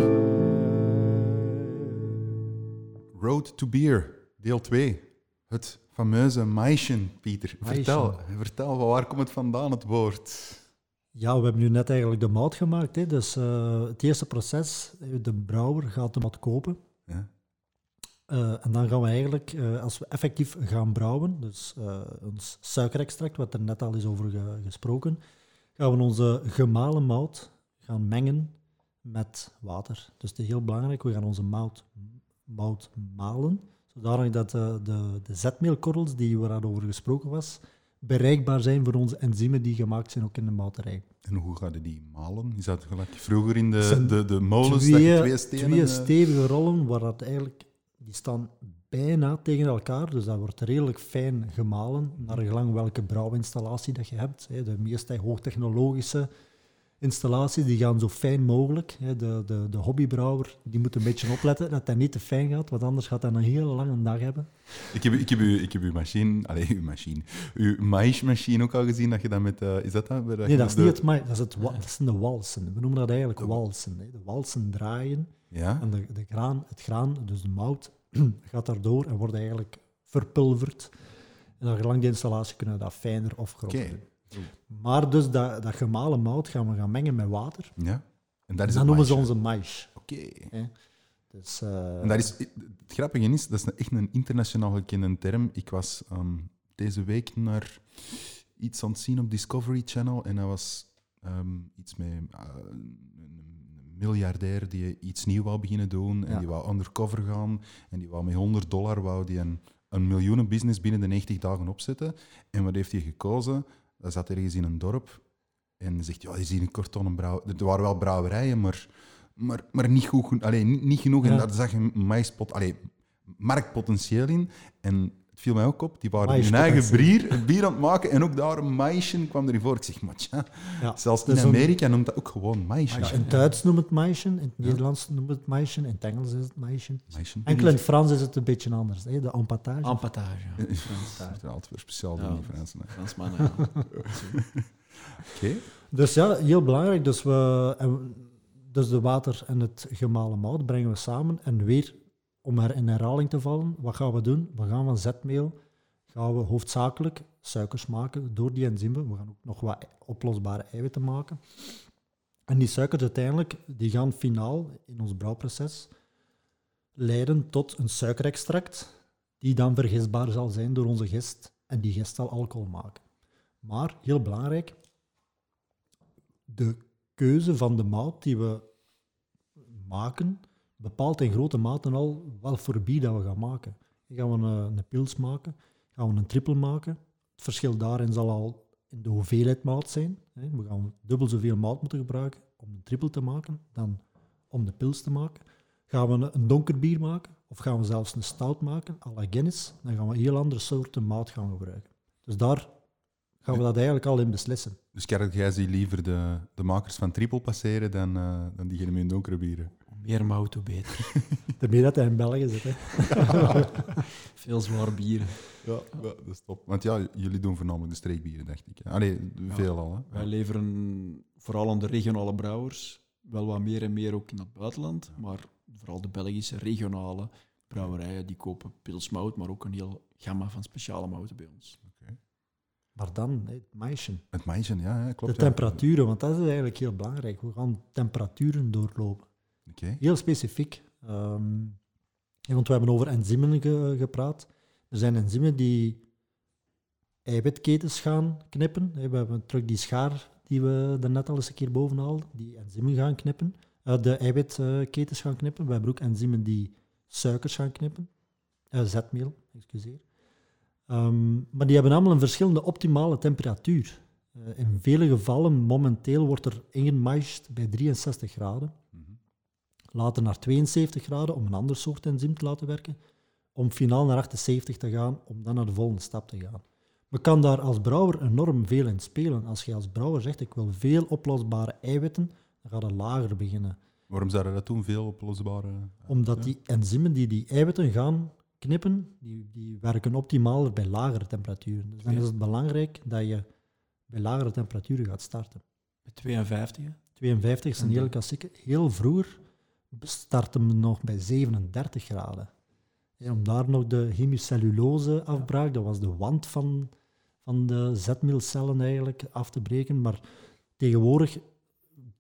Road to Beer, deel 2. Het fameuze Maischen, Pieter. Maischen. Vertel, vertel, van waar komt het vandaan, het woord? Ja, we hebben nu net eigenlijk de mout gemaakt. Hè. Dus eh, het eerste proces, eh, de brouwer gaat de mout kopen. Ja. Eh, en dan gaan we eigenlijk, als we effectief gaan brouwen, dus ons suikerextract, wat er net al is over ge- gesproken, gaan we onze gemalen mout gaan mengen met water. Dus het is heel belangrijk, we gaan onze mout, mout malen, zodanig dat eh, de, de zetmeelkorrels die waarover gesproken was, bereikbaar zijn voor onze enzymen die gemaakt zijn ook in de mouterij. En hoe ga je die malen? Is dat gelijk vroeger in de, de, de molens dat je twee, twee stenen... twee eh, stevige rollen, waar dat eigenlijk, die staan bijna tegen elkaar, dus dat wordt redelijk fijn gemalen, naar gelang welke brouwinstallatie dat je hebt. De meeste hoogtechnologische installaties die gaan zo fijn mogelijk. hè. De, de, de hobbybrouwer die moet een beetje opletten dat dat niet te fijn gaat, want anders gaat hij een hele lange dag hebben. Ik heb, ik heb, uw, ik heb uw machine, allee, uw machine, uw maïsmachine ook al gezien, dat je dat met, eh, is dat dat? Nee, dat is de- niet het ma- dat, is het dat zijn de walsen. We noemen dat eigenlijk walsen. hè. De walsen draaien Ja? En de, de graan, het graan, dus de mout, gaat daardoor en wordt eigenlijk verpulverd. En dan gelang de installatie kunnen we dat fijner of groter doen. Maar dus dat, dat gemalen mout gaan we gaan mengen met water. Ja? En dat is het noemen ze onze maïs. Oké. Dus, eh, En dat is, het grappige is, dat is echt een internationaal gekende term. Ik was ehm, deze week naar iets aan het zien op Discovery Channel en dat was ehm, iets met eh, een miljardair die iets nieuw wou beginnen doen en Ja. die wou undercover gaan en die wou met 100 dollar wou die een, een miljoenenbusiness binnen de 90 dagen opzetten. En wat heeft hij gekozen? Dat zat ergens in een dorp en zegt, ja, je ziet een brouw... Er waren wel brouwerijen, maar, maar, maar niet, goed, allee, niet, niet genoeg. En daar zag je maïspot, allee, marktpotentieel in. En het viel mij ook op, die waren hun eigen bier, bier aan het maken en ook daar een maïsje kwam erin voor. Ik zeg, maar tja, ja. zelfs Dat in Amerika noemt dat ook gewoon maïsje. Ja, in het Duits noemt het maïsje, in het Nederlands noemt het maïsje, in het Engels is het. Maïsje. Enkel in het Frans is het een beetje anders. Hè? De empatage. Ampatage. Ja, Frans. Dat is altijd weer speciaal Ja. voor die Fransen. Fransmannen, ja. Oké. Dus ja, heel belangrijk. Dus, we, en, dus de water en het gemalen mout brengen we samen. En weer, om er in herhaling te vallen, wat gaan we doen? We gaan van zetmeel gaan we hoofdzakelijk suikers maken door die enzymen. We gaan ook nog wat oplosbare eiwitten maken. En die suikers uiteindelijk, die gaan finaal in ons brouwproces leiden tot een suikerextract, die dan vergistbaar zal zijn door onze gist. En die gist zal alcohol maken. Maar, heel belangrijk, de keuze van de mout die we maken, bepaalt in grote mate al wat voor bier dat we gaan maken. Gaan we een, een pils maken, gaan we een triple maken. Het verschil daarin zal al in de hoeveelheid mout zijn. We gaan dubbel zoveel mout moeten gebruiken om een triple te maken dan om de pils te maken. Gaan we een, donker bier maken, of gaan we zelfs een stout maken, à la Guinness, dan gaan we heel andere soorten mout gaan gebruiken. Dus daar gaan we dat eigenlijk al in beslissen. Dus Gerrit, jij ziet liever de, de makers van triple passeren dan, eh, dan diegene met donkere bieren. Meer mout, hoe beter. Daarmee dat hij in België zit. Hè. Veel zwaar bieren. Ja, ja, dat is top. Want ja, jullie doen voornamelijk de streekbieren, dacht ik. Allee, veel al. Hè? Wij leveren vooral aan de regionale brouwers wel wat meer en meer ook in het buitenland. Maar vooral de Belgische regionale brouwerijen die kopen pilsmout, maar ook een heel gamma van speciale mouten bij ons. Maar dan, het maïsje. Het maïsje, ja, ja, klopt. De ja. temperaturen, want dat is eigenlijk heel belangrijk. We gaan temperaturen doorlopen. Heel specifiek. Ehm, want we hebben over enzymen ge- gepraat. Er zijn enzymen die eiwitketens gaan knippen. We hebben terug die schaar die we daarnet al eens een keer boven haalden. Die enzymen gaan knippen. Eh, de eiwitketens gaan knippen. We hebben ook enzymen die suikers gaan knippen. Eh, zetmeel, excuseer. Ehm, maar die hebben allemaal een verschillende optimale temperatuur. Eh, in vele gevallen, momenteel, wordt er ingemaisd bij 63 graden. Mhm. Later naar 72 graden om een ander soort enzym te laten werken. Om finaal naar 78 te gaan, om dan naar de volgende stap te gaan. Men kan daar als brouwer enorm veel in spelen. Als je als brouwer zegt, ik wil veel oplosbare eiwitten, dan ga je lager beginnen. Waarom zouden dat doen? Veel oplosbare... Omdat ja. die enzymen die die eiwitten gaan knippen, die, die werken optimaler bij lagere temperaturen. Dus dan is het belangrijk dat je bij lagere temperaturen gaat starten. Bij 52, hè? 52 is een En hele klassieke. Heel vroeger starten we nog bij 37 graden. En om daar nog de hemicellulose afbraak, dat was de wand van, van de zetmeelcellen eigenlijk, af te breken. Maar tegenwoordig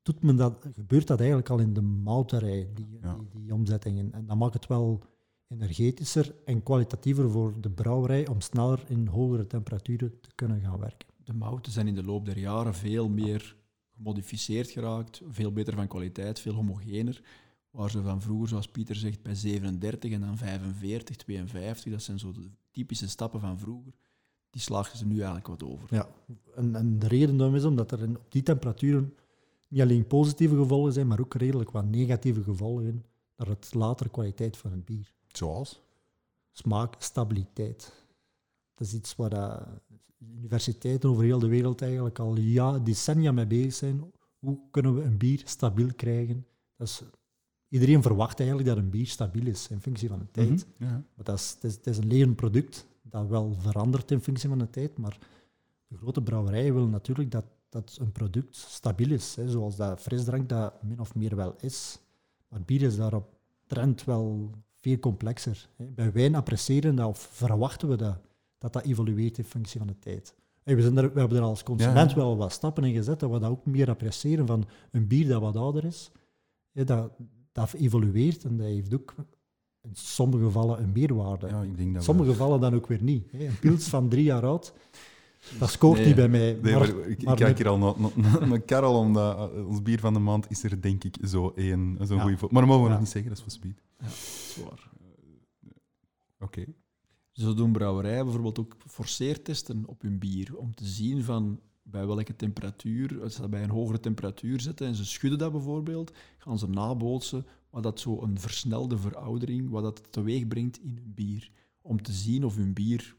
doet men dat, gebeurt dat eigenlijk al in de mouterij, die, Ja. die, die omzettingen. En dat maakt het wel energetischer en kwalitatiever voor de brouwerij om sneller in hogere temperaturen te kunnen gaan werken. De mouten zijn in de loop der jaren veel meer gemodificeerd geraakt, veel beter van kwaliteit, veel homogener. Waar ze van vroeger, zoals Pieter zegt, bij 37 en dan 45, 52, dat zijn zo de typische stappen van vroeger. Die slagen ze nu eigenlijk wat over. Ja, en, en de reden daarom is omdat er in, op die temperaturen niet alleen positieve gevolgen zijn, maar ook redelijk wat negatieve gevolgen naar het latere kwaliteit van het bier. Zoals? Smaak, stabiliteit. Dat is iets waar dat universiteiten over heel de wereld eigenlijk al ja, decennia mee bezig zijn. Hoe kunnen we een bier stabiel krijgen? Dat is, iedereen verwacht eigenlijk dat een bier stabiel is in functie van de tijd. Mhm. Ja. Maar dat is, het, is, het is een levend product dat wel verandert in functie van de tijd. Maar de grote brouwerijen willen natuurlijk dat, dat een product stabiel is. Hè, zoals dat frisdrank dat min of meer wel is. Maar bier is daarop trend wel veel complexer. Hè. Bij wijn appreciëren dat of verwachten we dat, dat dat evolueert in functie van de tijd. We, zijn er, we hebben er als consument Ja. wel wat stappen in gezet, dat we dat ook meer appreciëren van een bier dat wat ouder is. Hè, dat, dat evolueert en dat heeft ook in sommige gevallen een meerwaarde. ja, ik denk In dat sommige we... gevallen dan ook weer niet. hè. Een pils van drie jaar oud, dat scoort Nee. niet bij mij. Nee, maar, maar ik, kijk met- hier al naar, naar, naar Karel, omdat uh, ons bier van de maand is er denk ik zo één. Zo'n Ja. goeie vo- Maar dat mogen we Ja. nog niet zeggen, dat is voor speed. Ja, dat is waar. Oké. Zo doen brouwerijen bijvoorbeeld ook forceertesten op hun bier, om te zien van bij welke temperatuur, als ze dat bij een hogere temperatuur zetten en ze schudden dat bijvoorbeeld, gaan ze nabootsen wat dat zo een versnelde veroudering, wat dat teweeg brengt in hun bier. Om te zien of hun bier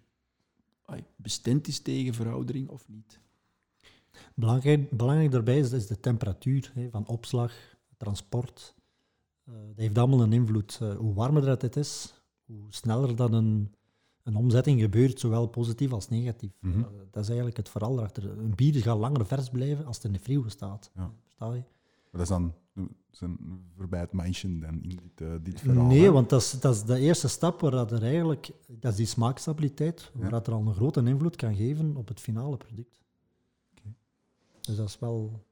bestand is tegen veroudering of niet. Belangrijk, belangrijk daarbij is, de temperatuur hè, van opslag, transport. Eh, dat heeft allemaal een invloed. Eh, hoe warmer dat het is, hoe sneller dat een, een omzetting gebeurt, zowel positief als negatief. Mhm. Dat is eigenlijk het verhaal erachter. Een bier gaat langer vers blijven als het in de frigo staat. Ja. Versta je? Maar dat is dan zijn voorbij het meisje dan in dit, eh, dit verhaal. Nee, hè? want dat is, dat is de eerste stap waar dat er eigenlijk, dat is die smaakstabiliteit, waar Ja. dat er al een grote invloed kan geven op het finale product. Dus dat is wel.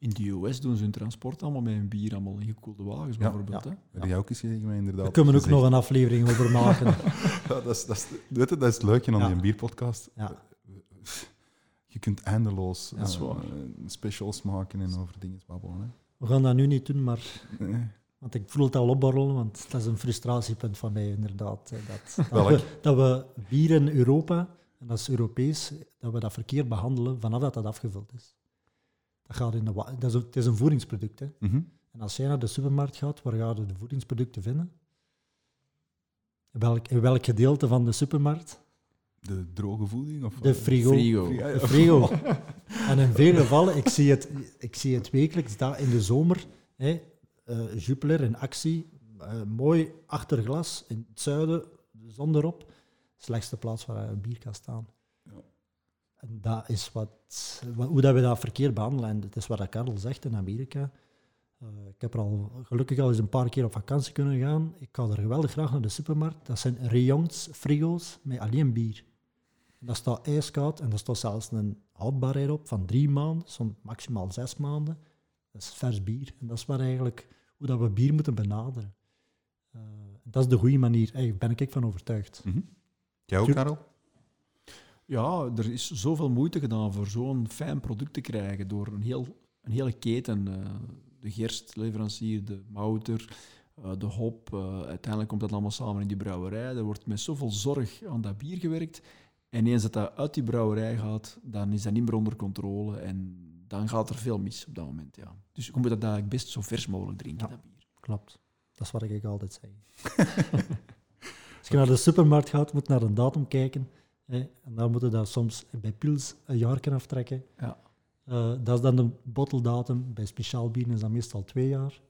In de US doen ze hun transport allemaal met hun bier, allemaal in gekoelde wagens bijvoorbeeld. ja. Hè? Heb jij ook eens gezegd, maar inderdaad. Daar kunnen we ook nog een aflevering over maken. Ja, dat, is, dat, is, weet je, dat is het leuke aan Ja. die bierpodcast. Ja. Je kunt eindeloos eh, specials maken en over dingen babbelen. Hè. We gaan dat nu niet doen, maar Nee. want ik voel het al opborrelen, want dat is een frustratiepunt van mij inderdaad. hè, Dat, dat, we, dat we bier in Europa, en dat is Europees, dat we dat verkeerd behandelen vanaf dat dat afgevuld is. Dat, gaat in de dat is, een- het is een voedingsproduct. Hè. Mhm. En als jij naar de supermarkt gaat, waar ga je de voedingsproducten vinden? In welk, in welk gedeelte van de supermarkt? De droge voeding? Of De frigo. Frigo. De frigo. En in veel gevallen, ik zie het, ik zie het wekelijks, daar in de zomer, hè, eh, Jupiler in actie, eh, mooi achter glas, in het zuiden, de zon erop, slechtste plaats waar een bier kan staan. En dat is wat, wat- hoe dat we dat verkeerd behandelen. En het is wat dat Karel zegt in Amerika. Eh, ik heb er al gelukkig al eens een paar keer op vakantie kunnen gaan. Ik ga er geweldig graag naar de supermarkt. Dat zijn rayons, frigo's met alleen bier. En dat staat ijskoud en daar staat zelfs een houdbaarheid op van drie maanden, soms maximaal zes maanden. Dat is vers bier. En dat is waar eigenlijk hoe dat we bier moeten benaderen. Eh, dat is de goede manier. Daar ben ik van overtuigd. Mhm. Jij ook, Karel? Ja, er is zoveel moeite gedaan voor zo'n fijn product te krijgen door een, heel, een hele keten. eh, de gerstleverancier, de mouter, eh, de hop. eh, uiteindelijk komt dat allemaal samen in die brouwerij. Er wordt met zoveel zorg aan dat bier gewerkt. En eens dat dat uit die brouwerij gaat, dan is dat niet meer onder controle. En dan gaat er veel mis op dat moment. Ja. Dus je moet dat eigenlijk best zo vers mogelijk drinken, Ja. dat bier. Klopt. Dat is wat ik altijd zeg. Als je naar de supermarkt gaat, moet je naar een datum kijken. Hè, en dan moeten dat soms bij pils een jaar kunnen aftrekken. Ja. Eh, dat is dan de botteldatum. Bij speciaal bier is dat meestal twee jaar.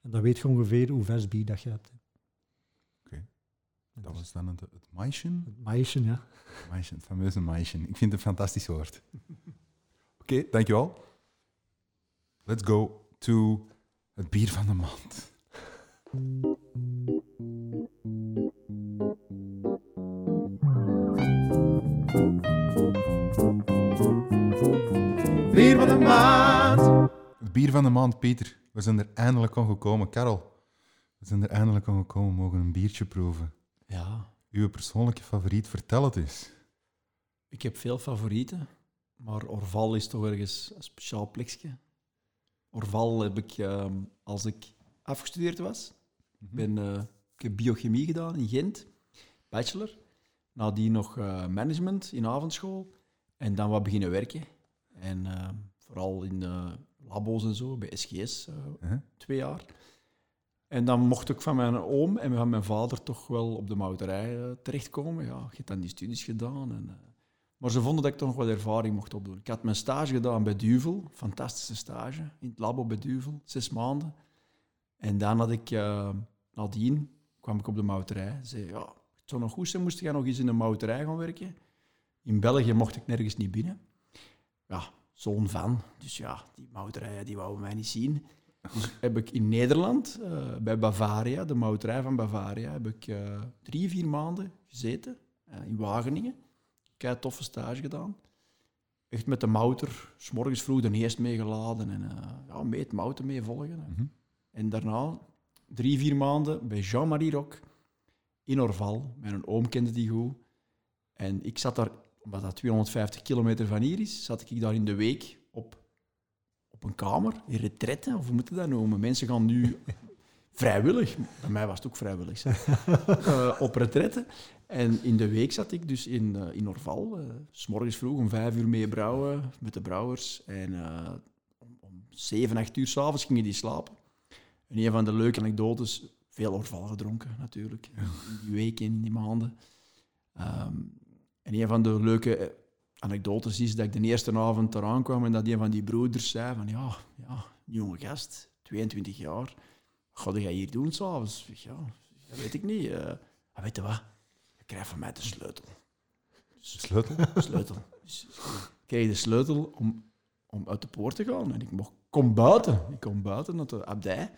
En dan weet je ongeveer hoe vers bier dat je hebt. Oké. Dat was dan het, het Maischen. Het maïsje, ja. Maischen, het fameuze Maischen. Ik vind het een fantastisch woord. Oké, dankjewel. Let's go to het bier van de maand. Bier van de maand. Het bier van de maand, Pieter. We zijn er eindelijk aan gekomen. Karel, we zijn er eindelijk aan gekomen. We mogen een biertje proeven. ja, Uw persoonlijke favoriet, vertel het eens. ik heb veel favorieten, maar Orval is toch ergens een speciaal plekje. Orval heb ik, ehm, als ik afgestudeerd was, Ik, ben, eh, ik heb biochemie gedaan in Gent, bachelor. Nadien nog eh, management in avondschool. En dan wat beginnen werken. En eh, vooral in eh, labo's en zo, bij SGS, eh, Huh? twee jaar. En dan mocht ik van mijn oom en van mijn vader toch wel op de mouterij eh, terechtkomen. Ja, ik heb dan die studies gedaan. En, maar ze vonden dat ik toch nog wat ervaring mocht opdoen. Ik had mijn stage gedaan bij Duvel, fantastische stage, in het labo bij Duvel, zes maanden. En dan had ik, nadien kwam ik op de mouterij. Zei, ja, het zou nog goed zijn, moest ik nog eens in een mouterij gaan werken. In België mocht ik nergens niet binnen. Ja, zoon van. Dus ja, die mouterijen die wouden mij niet zien. Dus heb ik in Nederland, eh, bij Bavaria, de mouterij van Bavaria, heb ik eh, drie, vier maanden gezeten eh, in Wageningen. Kei toffe stage gedaan. Echt met de mouter, s morgens vroeg de eerst meegeladen en ja, mee het mouten mee volgen. Mhm. En daarna drie, vier maanden bij Jean-Marie Rock in Orval. Mijn oom kende die goed. En ik zat daar, omdat dat 250 kilometer van hier is, zat ik daar in de week op, op een kamer, in retraite, of hoe moet je dat noemen? Mensen gaan nu vrijwillig, bij mij was het ook vrijwillig, zeg. Eh, op retraite. En in de week zat ik dus in, eh, in Orval, eh, s morgens vroeg om vijf uur mee brouwen met de brouwers. En om, om zeven, acht uur s'avonds gingen die slapen. En een van de leuke anekdotes, veel Orval gedronken natuurlijk, in die weken, in die maanden. Ehm, en een van de leuke eh, anekdotes is dat ik de eerste avond eraan kwam en dat een van die broeders zei van ja, ja jonge gast, 22 jaar, wat ga jij hier doen s'avonds? Ja, dat weet ik niet. "Ah, weet je wat? Je krijgt van mij de sleutel. Sleutel? Sleutel. Dus ik kreeg de sleutel om, om uit de poort te gaan. En ik mocht, kom buiten. Ik kom buiten naar de abdij.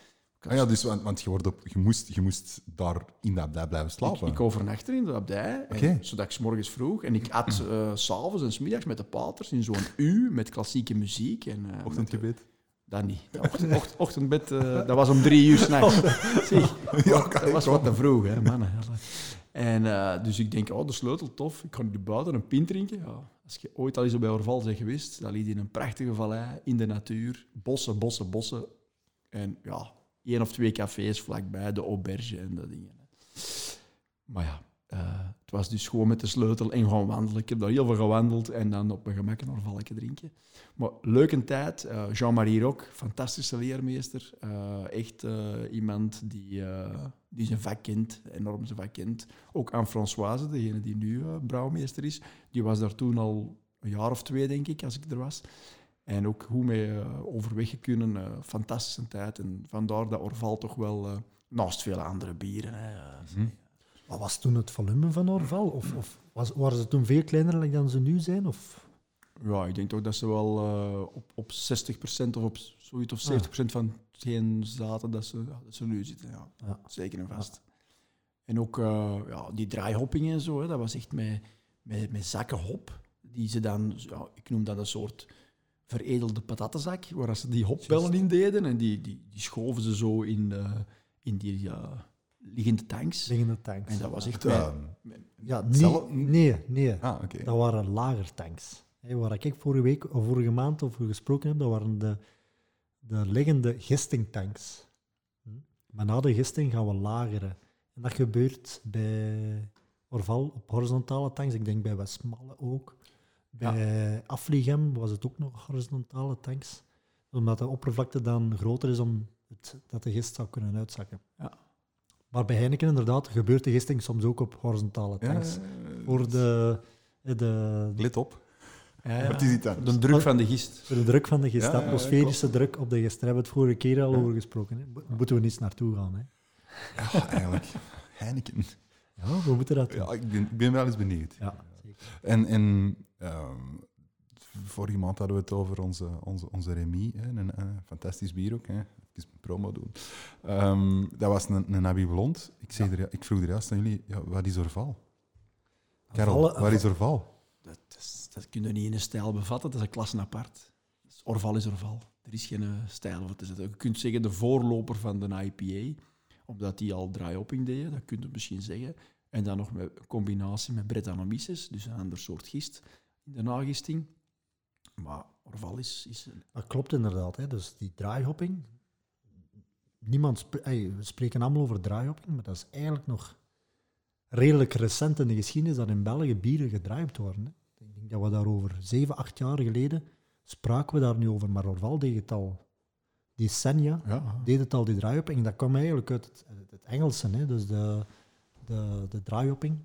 Ik Ah ja, dus, want, want je, wordt op, je, moest, je moest daar in dat abdij blijven Ik, slapen. ik overnachtte in de abdij, en- zodat ik 's morgens vroeg. En ik at eh, s s'avonds en 's middags met de paters in zo'n U met klassieke muziek. En, eh, met de- Ochtendgebed. Dat niet. Dat ochtend, ocht- ochtendbed, eh, dat was om drie uur s'nachts. Zie, Ja, dat ik was wat te vroeg, hè, mannen. En eh, dus ik denk, oh, de sleutel, tof. Ik ga nu buiten een pint drinken. Ja, als je ooit al eens bij Orval bent geweest, dat ligt in een prachtige vallei, in de natuur. Bossen, bossen, bossen. En ja, één of twee cafés vlakbij, de auberge en dat dingen. Maar ja, eh, het was dus gewoon met de sleutel en gaan wandelen. Ik heb daar heel veel gewandeld en dan op mijn gemak een orvalke drinken. Maar leuke tijd. Eh, Jean-Marie Rock, fantastische leermeester. Eh, echt iemand die, die zijn vak kent, enorm zijn vak kent. Ook aan Françoise, degene die nu brouwmeester is. Die was daar toen al een jaar of twee, denk ik, als ik er was. En ook hoe mee eh, overweg kunnen. eh, fantastische tijd. En vandaar dat Orval toch wel, eh, naast veel andere bieren... Hè, eh, Mhm. Wat was toen het volume van Orval? Of, of was, waren ze toen veel kleiner dan ze nu zijn? Of? Ja, ik denk toch dat ze wel eh, op, op 60% of op zoiets of 70% van hetgeen zaten dat ze, dat ze nu zitten. Ja. Ja. Zeker en vast. En ook eh, ja, die draaihopping en zo, hè, dat was echt met, met, met zakken hop. Die ze dan, ja, ik noem dat een soort veredelde patattenzak, waar ze die hopbellen in deden. En die, die, die schoven ze zo in, eh, in die ja, liggende tanks. Liggende tanks. En dat was echt... Ja. Ja, nee, nee, nee. Ah, oké. Dat waren lagertanks. Hè, waar ik vorige week of vorige maand over gesproken heb, dat waren de, de liggende gistingtanks. Hm? Maar na de gisting gaan we lageren. En dat gebeurt bij Orval op horizontale tanks. Ik denk bij Westmalle ook. Bij Afligem was het ook nog horizontale tanks. Omdat de oppervlakte dan groter is om het, dat de gist zou kunnen uitzakken. Ja. Maar bij Heineken inderdaad gebeurt de gisting soms ook op horizontale Ja, tanks. eh, Voor de, eh, de, Let op. Ja, het is iets Voor anders. de druk van de gist. voor de druk van de gist, Ja, de ja, atmosferische druk op de gist. Daar hebben we het vorige keer al Ja. over gesproken. Hè. Mo- Moeten we niet naartoe gaan. Hè. Ja, eigenlijk. Heineken. Ja, we moeten dat doen. Ja, ik ben, ik ben wel eens benieuwd. Ja. En, en ehm, vorige maand hadden we het over onze, onze, onze Remy, hè, een, fantastisch bier ook. Hè. Even promo doen. Ehm, dat was een, een Abbey Blond. Ik, zei er, ik vroeg er juist aan jullie, ja, wat is Orval? Karel, waar is Orval? Dat, is, dat kun je niet in een stijl bevatten, dat is een klasse apart. Dus Orval is Orval. Er is geen eh, stijl voor te zetten. Je kunt zeggen de voorloper van de IPA, omdat die al draai-hopping deden, dat kun je misschien zeggen. En dan nog met een combinatie met Brettanomyces, dus een ander soort gist in de nagisting. Maar Orval is... is een- Dat klopt inderdaad. Hè. Dus die draaihopping. Niemand spre- ey, we spreken allemaal over draaihopping, maar dat is eigenlijk nog redelijk recent in de geschiedenis dat in België bieren gedraaid worden. Hè. Ik denk dat we daar over zeven, acht jaar geleden spraken we daar nu over, maar Orval deed het al. Die Senja ja, deed het al, die draaihopping. Dat kwam eigenlijk uit het, het Engelse, hè. dus de, de, de draaihopping.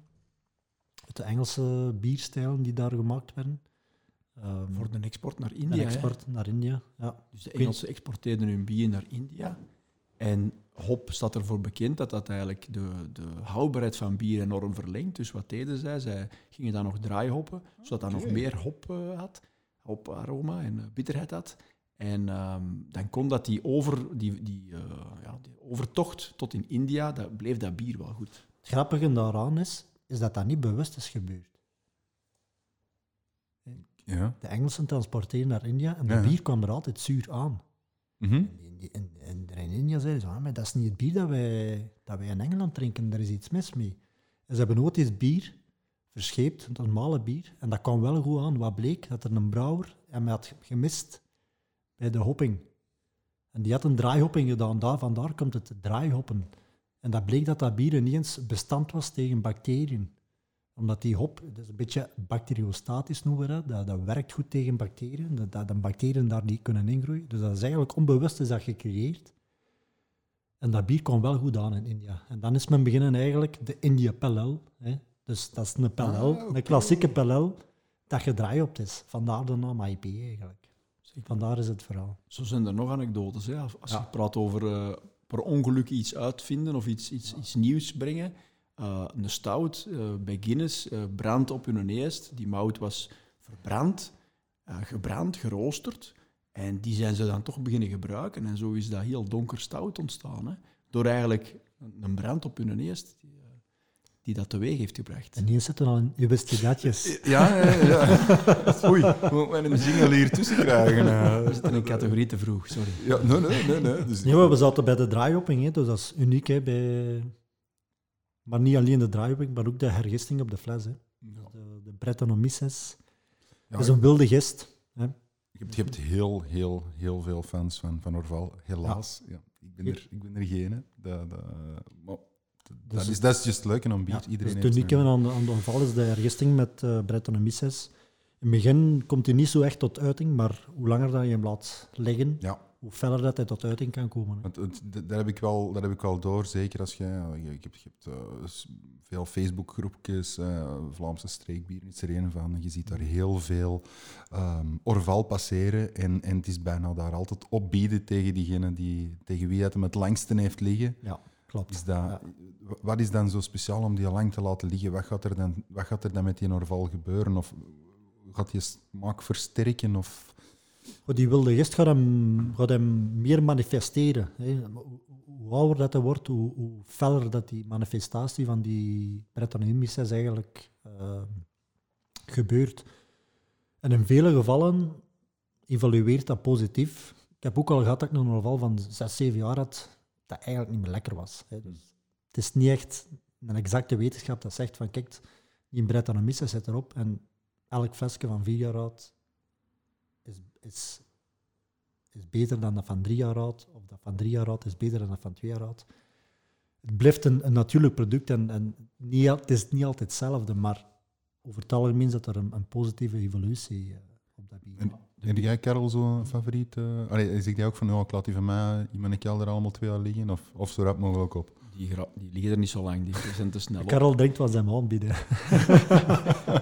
Uit de Engelse bierstijlen die daar gemaakt werden. Ehm, voor de export naar de India. hè. export naar India. Ja. Dus de Engelsen exporteerden hun bier naar India. En hop staat ervoor bekend dat dat eigenlijk de, de houdbaarheid van bier enorm verlengt. Dus wat deden zij? Zij gingen dan nog draaihoppen, zodat dat nog meer hop eh, had, hoparoma en eh, bitterheid had. En ehm, dan kon dat die, over, die, die, eh, ja, die overtocht tot in India, dat bleef dat bier wel goed. Het grappige daaraan is, is dat dat niet bewust is gebeurd. Ja. De Engelsen transporteren naar India en de Ja. bier kwam er altijd zuur aan. Mhm. En, in, in, in, in India zeiden ze, ah, maar dat is niet het bier dat wij, dat wij in Engeland drinken, daar is iets mis mee. En ze hebben ooit eens bier verscheept, het normale bier, en dat kwam wel goed aan. Wat bleek? Dat er een brouwer hem had gemist bij de hopping. En die had een draaihopping gedaan, daar, vandaar komt het draaihoppen. En dat bleek dat dat bier niet eens bestand was tegen bacteriën. Omdat die hop, dat is een beetje bacteriostatisch noemen we dat, dat, dat werkt goed tegen bacteriën, dat, dat de bacteriën daar niet kunnen ingroeien. Dus dat is eigenlijk onbewust is dat gecreëerd. En dat bier kwam wel goed aan in India. En dan is men beginnen eigenlijk de India hè. Dus dat is een Ale, Ah, een klassieke Ale, dat gedraaid op is. Vandaar de naam IPA eigenlijk. Vandaar is het verhaal. Zo zijn er nog anekdotes. Hè. Als Ja. je praat over eh, per ongeluk iets uitvinden of iets, iets, iets nieuws brengen. Eh, een stout eh, bij Guinness eh brandt op hun neest. Die mout was verbrand, gebrand, geroosterd. En die zijn ze dan toch beginnen gebruiken. En zo is dat heel donker stout ontstaan. Hè. Door eigenlijk een een brand op hun neest die, eh, dat teweeg heeft gebracht. En hier zitten al in je wist je datjes. Ja, ja, ja. Oei, moet wij een jingle hier tussen krijgen? We eh? zitten in een categorie te vroeg, sorry. Ja, nee, nee, nee. nee. Dus, we zaten bij de draaihopping, hè, dus dat is uniek. Hè, bij... Maar niet alleen de draaihopping, maar ook de hergisting op de fles. Hè. Ja. De, de Brettanomyces. Ja, dat is een wilde gist. Hè. Je hebt, je hebt heel, heel, heel veel fans van, van Orval, helaas. Ja. ik, ben er, ik ben er geen. hè. Dat, dat, maar dat, Dus- is, dat is juist leuk en om bier. Iedereen dus heeft het unieke aan de, aan de val is de ergisting met eh Breton en Mises. In het begin komt hij niet zo echt tot uiting, maar hoe langer dat je hem laat liggen, Ja. hoe feller dat hij tot uiting kan komen. Want het, d- daar, heb ik wel, daar heb ik wel door, zeker als ja, Je, je hebt, je hebt eh, s- veel Facebookgroepjes, eh, Vlaamse streekbier is er een van. Je ziet daar heel veel ehm, Orval passeren en, en het is bijna daar altijd opbieden tegen diegene die, tegen wie het hem het langste heeft liggen. Ja, klopt. Is dat, Ja. Wat is dan zo speciaal om die lang te laten liggen? Wat gaat er dan, wat gaat er dan met die Orval gebeuren? Of gaat die smaak versterken? Of... Goed, die wilde gist gaat hem, gaat hem meer manifesteren. Hè. Hoe, ouder dat hij wordt, hoe, hoe feller dat die manifestatie van die Breton-Mises eigenlijk eh, gebeurt. En in vele gevallen evalueert dat positief. Ik heb ook al gehad dat ik een geval van 6, 7 jaar had, dat eigenlijk niet meer lekker was. Hè. Dus het is niet echt een exacte wetenschap dat zegt van kijk, die Breton-Mises zit erop en elk flesje van 4 jaar oud is, is, is beter dan dat van drie jaar oud, of dat van drie jaar oud is beter dan dat van twee jaar oud. Het blijft een, een natuurlijk product en, en niet, het is niet altijd hetzelfde, maar over het algemeen zit er een, een positieve evolutie eh, op dat bier. En- Heb jij, Karel, zo'n favoriet? eh allee, zeg jij ook van, oh, ik laat die van mij in mijn kelder allemaal twee jaar liggen? Of, of zo rap mogelijk op? Die, die liggen er niet zo lang, die zijn te snel op. Karel denkt wat ze hem aanbieden.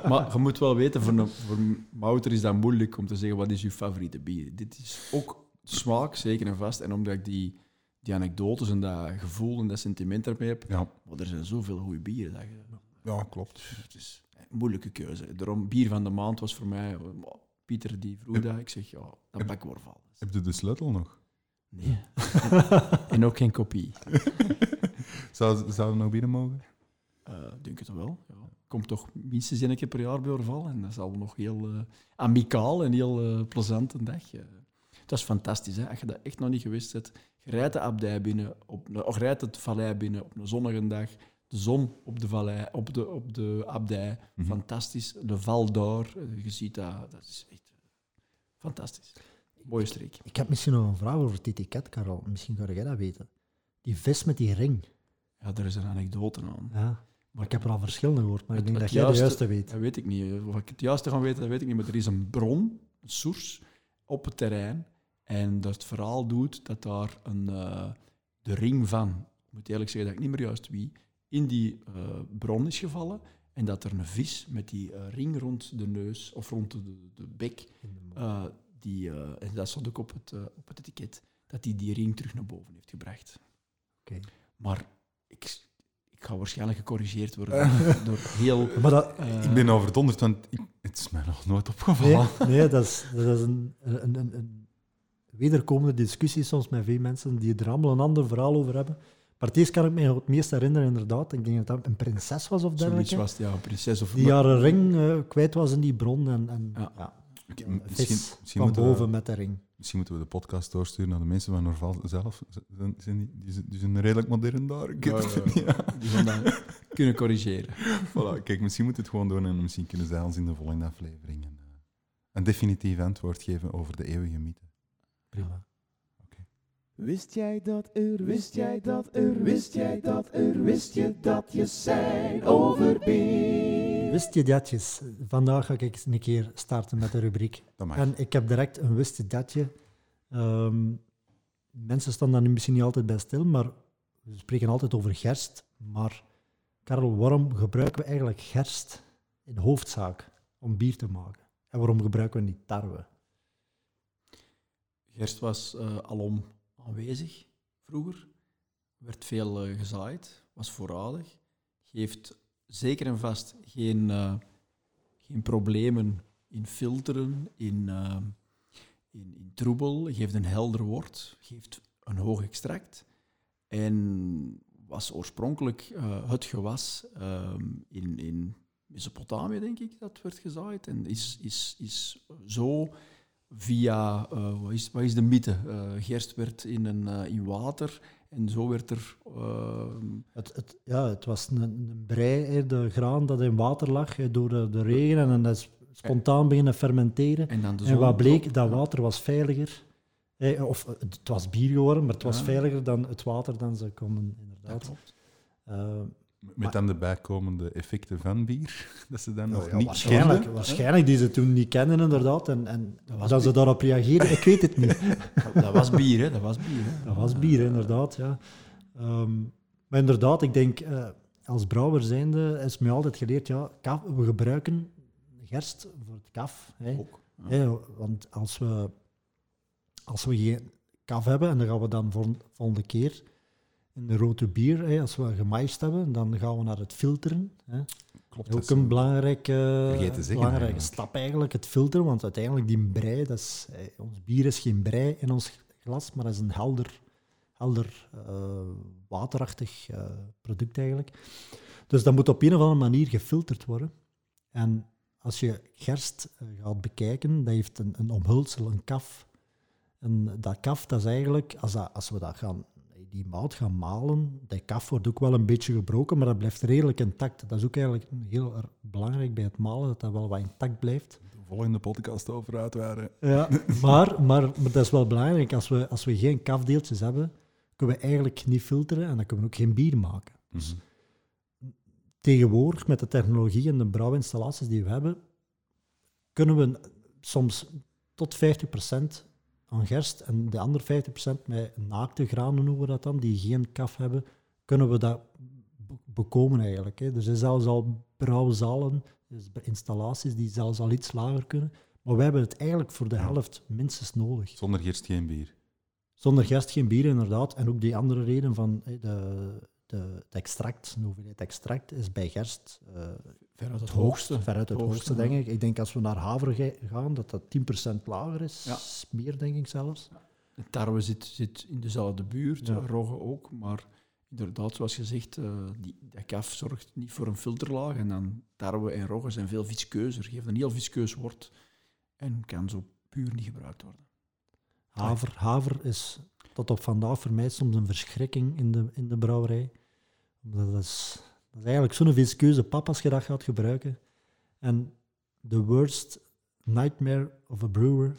Maar je moet wel weten, voor, een, voor Mouter is dat moeilijk om te zeggen wat is je favoriete bier. Dit is ook smaak, zeker en vast. En omdat ik die, die anekdotes en dat gevoel en dat sentiment ermee heb, Ja, maar er zijn zoveel goede bieren. Dat je, ja klopt. het is een moeilijke keuze. Daarom, bier van de maand was voor mij... Pieter die vroeg dat. Ik zeg, ja, dat pak Worval. Heb je de sleutel nog? Nee. en ook geen kopie. Zou, zou het nog binnen mogen? Eh, Ik denk het wel. Ja. Komt toch minstens één keer per jaar bij Orval. En dat zal nog heel eh, amicaal en heel eh, plezant een dag. Dat is fantastisch. Hè? Als je dat echt nog niet gewist hebt. Je rijdt de abdij binnen, op, of rijdt het vallei binnen op een zonnige dag. De zon op de, vallei, op de, op de abdij. Mhm. Fantastisch. De val daar. eh, Je ziet dat. Dat is echt eh, fantastisch. Mooie streek. Ik heb misschien nog een vraag over het etiket, Karel. Misschien kan jij dat weten. Die vis met die ring. Ja, daar is een anekdote aan. Ja. Maar ik heb er al verschillende gehoord, maar ik denk dat jij de juiste- juiste weet. Dat weet ik niet. Of ik het juiste ga weten, dat weet ik niet. Maar er is een bron, een source, op het terrein. En dat het verhaal doet dat daar een, eh, de ring van, ik moet eerlijk zeggen dat ik niet meer juist wie, in die eh, bron is gevallen. En dat er een vis met die eh, ring rond de neus of rond de, de bek, eh, die, eh, en dat stond ook op het, eh, op het etiket, dat hij die ring terug naar boven heeft gebracht. Oké. Maar ik, ik ga waarschijnlijk gecorrigeerd worden door heel... Maar dat, ik ben overdonderd, want ik, het is mij nog nooit opgevallen. Nee, nee dat is, dat is een, een, een, een wederkomende discussie soms met veel mensen die er allemaal een ander verhaal over hebben. Maar het eerst kan ik me het meest herinneren, inderdaad. Ik denk dat dat een prinses was of Zoiets dergelijke. was het, ja, een prinses of... Die haar ring eh, kwijt was in die bron. En, en Ja. ja. Misschien, van moeten boven we, met de ring. misschien moeten we de podcast doorsturen naar de mensen van Norval zelf. Ze Zijn, zijn die, die, zijn- die zijn redelijk modern daar. Ik Ja, ja. Die gaan dat kunnen corrigeren. Voilà, kijk, misschien moet het gewoon doen en misschien kunnen zij ons in de volgende aflevering een, eh, een definitief antwoord geven over de eeuwige mythe. Prima. Wist jij dat er, wist jij dat er, wist jij dat er, wist je dat je zijn over bier? Wist je datjes? Vandaag ga ik een keer starten met de rubriek. En ik heb direct een wist je datje. Ehm, mensen staan daar nu misschien niet altijd bij stil, maar we spreken altijd over gerst. Maar Karel, waarom gebruiken we eigenlijk gerst in hoofdzaak om bier te maken? En waarom gebruiken we niet tarwe? Gerst was eh, alom aanwezig vroeger. Werd veel eh, gezaaid, was voorradig. Geeft zeker en vast geen, eh, geen problemen in filteren, in, eh, in, in troebel. Geeft een helder wort, geeft een hoog extract. En was oorspronkelijk het gewas in, in Mesopotamië, denk ik, dat werd gezaaid. En is, is, is zo via, eh, wat, is, wat is de mythe? Eh, gerst werd in, een, eh, in water en zo werd er... ehm, Het, het, ja, het was een, een brei, de graan dat in water lag door de, de regen en dat is spontaan beginnen fermenteren. en dan de En zon wat bleek, dat water was veiliger. Of het was bier geworden, maar het was Ja. veiliger dan het water dan ze konden, Dat inderdaad. klopt. Met dan de bijkomende effecten van bier, dat ze dan nog ja, niet waarschijnlijk, kenden. waarschijnlijk die ze toen niet kenden, inderdaad. En, en Dat was dat ze daarop reageren, ik weet het niet. Dat was bier, hè? Dat was bier. Hè? Dat was bier, inderdaad. Ja. Ehm, maar inderdaad, ik denk, eh, als brouwer zijnde is mij altijd geleerd, ja, kaf, we gebruiken gerst voor het kaf. Hè. Ook. ja. Want als we, als we geen kaf hebben, en dan gaan we dan vol- volgende keer in de rode bier, hè, als we gemaïst hebben, dan gaan we naar het filteren. Hè. Klopt, dat Ook een zo. belangrijke, zeggen belangrijke eigenlijk. stap eigenlijk, het filteren. Want uiteindelijk die brei, dat is, eh, ons bier is geen brei in ons glas, maar dat is een helder, helder eh, waterachtig eh, product eigenlijk. Dus dat moet op een of andere manier gefilterd worden. En als je gerst eh, gaat bekijken, dat heeft een, een omhulsel, een kaf. En dat kaf, dat is eigenlijk, als, dat, als we dat gaan, die mout gaan malen, dat kaf wordt ook wel een beetje gebroken, maar dat blijft redelijk intact. Dat is ook eigenlijk heel belangrijk bij het malen, dat dat wel wat intact blijft. De volgende podcast over uitwaren. Ja, maar, maar, maar dat is wel belangrijk. Als we, als we geen kafdeeltjes hebben, kunnen we eigenlijk niet filteren en dan kunnen we ook geen bier maken. Mhm. Tegenwoordig, met de technologie en de brouwinstallaties die we hebben, kunnen we soms tot 50% aan gerst en de andere 50% met naakte granen noemen we dat dan, die geen kaf hebben, kunnen we dat be- bekomen eigenlijk. Hè. Er zijn zelfs al brouwzalen, dus installaties die zelfs al iets lager kunnen. Maar wij hebben het eigenlijk voor de helft minstens nodig. Zonder gerst geen bier. Zonder gerst geen bier, inderdaad. En ook die andere reden van de, de, het extract, de hoeveelheid extract, is bij gerst eh, Veruit het het hoogste. Veruit het Hoogste, denk ik. Ik denk als we naar haver gaan, dat dat 10% lager is. Ja. Meer, denk ik zelfs. Tarwe zit, zit in dezelfde buurt, Ja. rogge ook, maar inderdaad, zoals gezegd, eh die, kaf zorgt niet voor een filterlaag. En dan tarwe en rogge zijn veel visqueuzer, geven een heel visqueus wort en kan zo puur niet gebruikt worden. Haver, haver is tot op vandaag voor mij soms een verschrikking in de, in de brouwerij. Omdat dat is, dat is eigenlijk zo'n visqueuze pap als je dat gaat gebruiken. En the worst nightmare of a brewer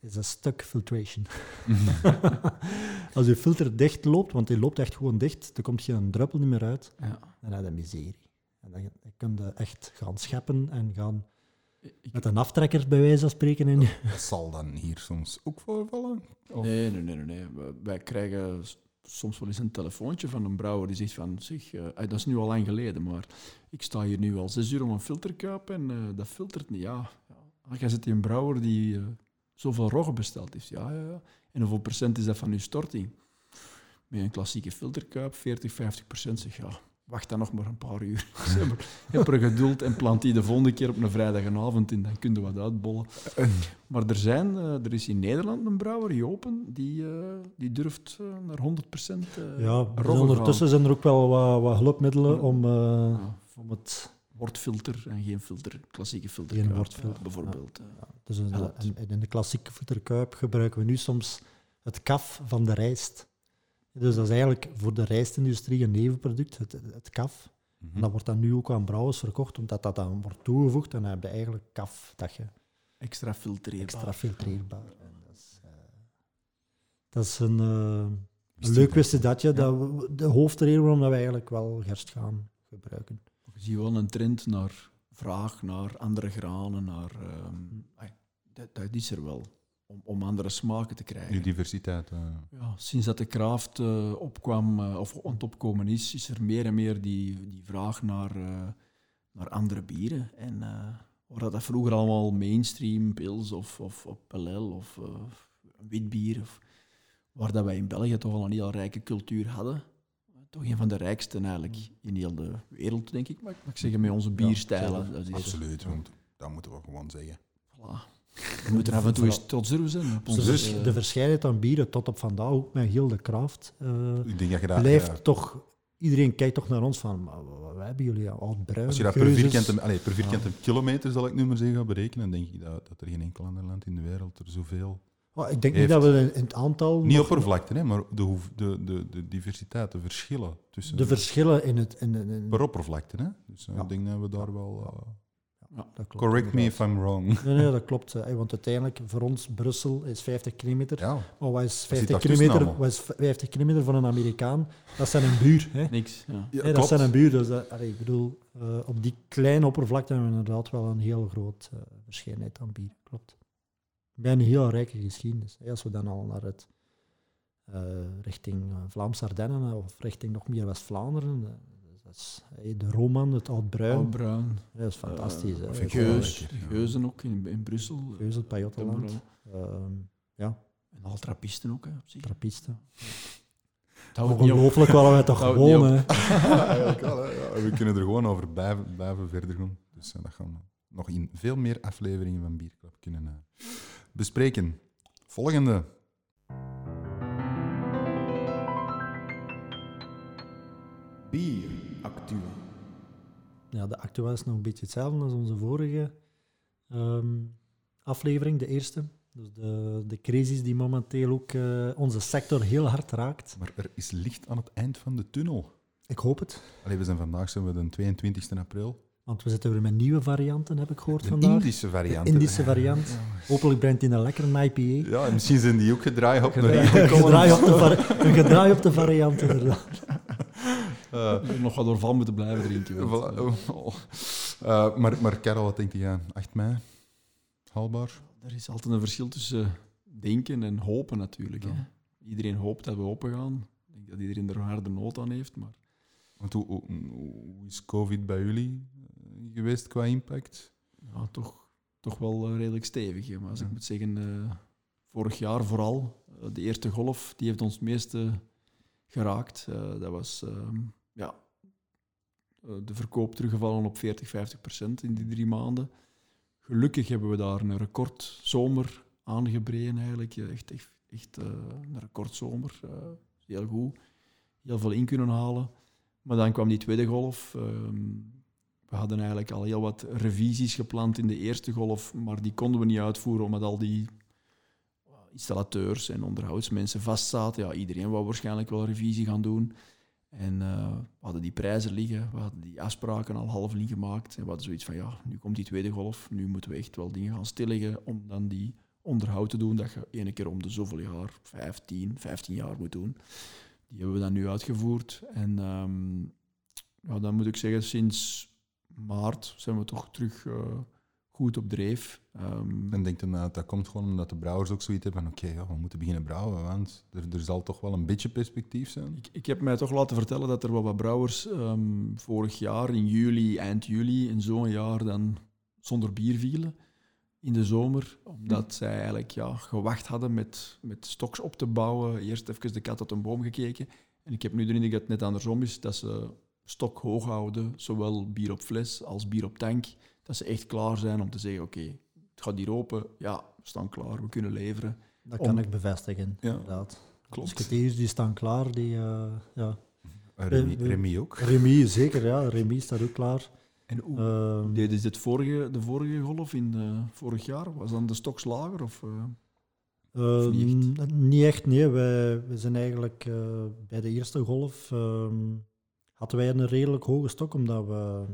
is a stuck filtration. als je filter dicht loopt, want die loopt echt gewoon dicht, dan komt geen druppel niet meer uit. Ja. Dan heb je miserie. En dan, dan kun je echt gaan scheppen en gaan Ik- met een aftrekker bij wijze van spreken in. Dat zal dan hier soms ook voorvallen. Of- Nee, nee, nee, nee. Wij- krijgen soms wel eens een telefoontje van een brouwer die zegt van, zeg, eh, dat is nu al lang geleden, maar ik sta hier nu al zes uur om een filterkuip en eh, dat filtert niet. Ja, ja. Ah, jij zit hier een brouwer die eh, zoveel rogge besteld heeft. Ja, ja, ja. En hoeveel procent is dat van uw storting? Met een klassieke filterkuip, 40, 50 procent. Zeg, ja, wacht dan nog maar een paar uur. Heb er geduld en plant die de volgende keer op een vrijdagavond in, dan kun je wat uitbollen. Maar er, zijn, eh, er is in Nederland een brouwer, Jopen, die, eh, die durft eh, naar 100% eh Ja, dus ondertussen zijn er ook wel wat, wat hulpmiddelen Ja. om. Ja, om het... wortfilter en geen filter, klassieke filter. Geen wortfilter, bijvoorbeeld. Ja, dus in, Helpt. in- in de klassieke filterkuip gebruiken we nu soms het kaf van de rijst. Dus dat is eigenlijk voor de rijstindustrie een nevenproduct, het, het kaf. Mhm. En dat wordt dan nu ook aan brouwers verkocht, omdat dat dan wordt toegevoegd. En dan heb je eigenlijk kaf dat je Extra filtreerbaar. extra filtreerbaar. En dat is, eh, dat is een, een Wist leuk je wist dat je. Dat we- de hoofdreden waarom dat we eigenlijk wel gerst gaan gebruiken. Je ziet wel een trend naar vraag naar andere granen, naar... ehm, dat, dat is er wel, om, om andere smaken te krijgen. Die diversiteit. eh. Ja, sinds dat de kraft eh, opkwam, eh, of aan het opkomen is, is er meer en meer die, die vraag naar, eh, naar andere bieren. En eh, waar dat vroeger allemaal mainstream, pils of, of, of Pelel of eh, wit bier, of, waar dat wij in België toch al een heel rijke cultuur hadden. Toch een van de rijkste eigenlijk in heel de wereld, denk ik. Maar ik mag zeggen, met onze bierstijlen. zeker. dat is, Absoluut, want dat moeten we gewoon zeggen. Voilà. We moeten af en toe eens trots durven zijn. Dus de, verscheidenheid aan bieren tot op vandaag, ook met heel de kraft, eh, Ik blijft ja, toch... Iedereen kijkt toch naar ons van, wat hebben jullie al bruin? als je dat per keuzes?" vierkante, allee, per vierkante kilometer, zal ik nu maar zeggen, gaat berekenen, dan denk ik dat, dat er geen enkel ander land in de wereld er zoveel... Oh, ik denk niet dat we in, het aantal... Niet oppervlakte, hè, maar de, de, de, de diversiteit, de verschillen tussen... De verschillen in het... In, in, per oppervlakte, hè. Dus eh, Ja. ik denk dat we daar wel... Ja. dat klopt. Correct me if I'm wrong. Nee, nee, dat klopt. eh, Want uiteindelijk, voor ons, Brussel is 50 kilometer. Ja, Maar wat is zit 50 daartussen kilometer, wat is 50 kilometer van een Amerikaan? Dat zijn een buur. Hè? Niks. Ja. Nee, dat zijn een buur. Dus dat, allee, ik bedoel, eh, op die kleine oppervlakte hebben we inderdaad wel een heel groot eh, verscheidenheid aan bier. Klopt. Bij een heel rijke geschiedenis. Hè, als we dan al naar het eh, richting eh, Vlaamse Ardennen of richting nog meer West-Vlaanderen. Dat is, de Roman, het Oud-Bruin. Oud-bruin. Ja, dat is fantastisch. Eh, hè. Geus, ja. Geuzen ook in, in Brussel. Geus, het Pajottenland. Ehm, En al trappisten ook, hè, op zich. trappisten. Ongelooflijk wel wij toch gewoon. hè. Ja, eigenlijk wel. Hè. Ja, we kunnen er gewoon over blijven, blijven verder gaan. Dus dat gaan we nog in veel meer afleveringen van Bierklap kunnen eh, bespreken. Volgende. Bier. Ja, de Actua is nog een beetje hetzelfde als onze vorige ehm, aflevering, de eerste. Dus de, de crisis die momenteel ook eh, onze sector heel hard raakt. Maar er is licht aan het eind van de tunnel. Ik hoop het, Allee, we zijn vandaag zijn we de 22 april. want we zitten weer met nieuwe varianten, heb ik gehoord De vandaag. Indische variant. De Indische variant. Hopelijk brengt hij een lekkere IPA. Ja, en misschien zijn die ook gedraaid op Een hier gekomen. gedraai op de, gedraai op de variant, inderdaad. Eh, nog wat doorval moeten blijven drinken. voilà. eh, Oh. Eh, maar, maar Karel, wat denkt jij? 8 mei? Haalbaar? Er is altijd een verschil tussen denken en hopen natuurlijk. Ja. Hè. Iedereen hoopt dat we open gaan. Ik denk dat iedereen er harde nood aan heeft. Maar Want hoe, hoe, hoe is COVID bij jullie geweest qua impact? ja, toch, toch wel redelijk stevig. Hè. Maar als Ja. ik moet zeggen, vorig jaar vooral, de eerste golf, die heeft ons het meeste geraakt. Dat was ehm, ja, eh, de verkoop teruggevallen op 40, 50 procent in die drie maanden. Gelukkig hebben we daar een record zomer aangebreden eigenlijk. Echt, echt, echt eh, een recordzomer. eh heel goed. Heel veel in kunnen halen. Maar dan kwam die tweede golf. Ehm, we hadden eigenlijk al heel wat revisies gepland in de eerste golf, maar die konden we niet uitvoeren omdat al die installateurs en onderhoudsmensen vastzaten. Ja, iedereen wou waarschijnlijk wel revisie gaan doen. En eh, we hadden die prijzen liggen, we hadden die afspraken al half niet gemaakt. En we hadden zoiets van, ja, nu komt die tweede golf, nu moeten we echt wel dingen gaan stilleggen om dan die onderhoud te doen, dat je ene keer om de zoveel jaar, 15, 15 jaar moet doen. Die hebben we dan nu uitgevoerd. En ehm, ja, dan moet ik zeggen, sinds maart zijn we toch terug eh, goed op dreef. Ehm, En denk dan dat dat komt gewoon omdat de brouwers ook zoiets hebben van oké, ja, we moeten beginnen brouwen, want er, er zal toch wel een beetje perspectief zijn. Ik, ik heb mij toch laten vertellen dat er wel wat brouwers ehm, vorig jaar, in juli, eind juli, in zo'n jaar dan zonder bier vielen in de zomer. Omdat zij eigenlijk ja, gewacht hadden met, met stoks op te bouwen. Eerst even de kat uit een boom gekeken. En ik heb nu de indruk dat het net andersom is, dat ze stok hoog houden, zowel bier op fles als bier op tank. Dat ze echt klaar zijn om te zeggen, oké, het gaat hier open. Ja, we staan klaar, we kunnen leveren. Dat Om- kan ik bevestigen, Ja. inderdaad. Klopt. Musketeers die staan klaar. Die, eh, ja. Eh, Remy, we- Remy ook. Remy, zeker, ja. Remy staat ook klaar. En hoe Ehm, deden ze dit vorige, de vorige golf in eh, vorig jaar? Was dan de stoks lager? Of, eh? Eh, Of niet echt? niet echt, nee. Wij, wij zijn eigenlijk eh, bij de eerste golf ehm, hadden wij een redelijk hoge stok, omdat we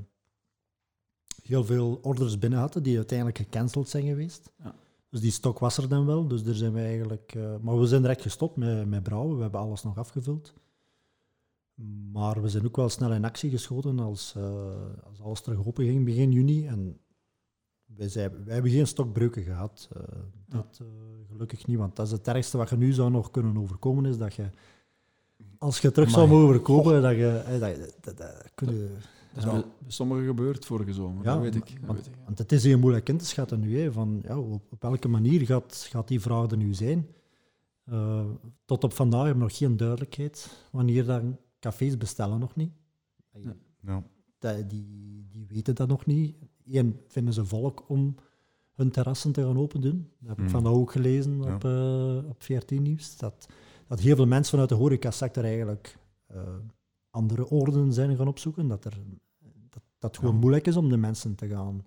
heel veel orders binnen hadden die uiteindelijk gecanceld zijn geweest. Ja. Dus die stok was er dan wel, dus daar zijn we eigenlijk... eh, maar we zijn direct gestopt met, met brouwen, we hebben alles nog afgevuld. Maar we zijn ook wel snel in actie geschoten als, eh, als alles terug open ging begin juni. En wij, zijn, wij hebben geen stokbreuken gehad. eh, dat gelukkig niet, want dat is het ergste wat je nu zou nog kunnen overkomen, is dat je, als je terug zou mogen verkopen, dat je... dat, dat, dat kun je Dat is Ja. bij, sommigen gebeurd vorige zomer, Ja, dat weet ik. Dat want, weet ik. want het is heel moeilijk in te schatten nu, hè, van ja, op, op welke manier gaat, gaat die vraag er nu zijn. Eh, tot op vandaag hebben we nog geen duidelijkheid wanneer dan cafés bestellen nog niet. Ja. Die, die weten dat nog niet. Eén, vinden ze volk om hun terrassen te gaan open doen. Dat heb ik Hmm. vandaag ook gelezen Ja. op, eh, op 14 Nieuws. Dat, dat heel veel mensen vanuit de horecasector eigenlijk eh, andere orden zijn gaan opzoeken. Dat, er, dat, dat het gewoon Ja. moeilijk is om de mensen te gaan,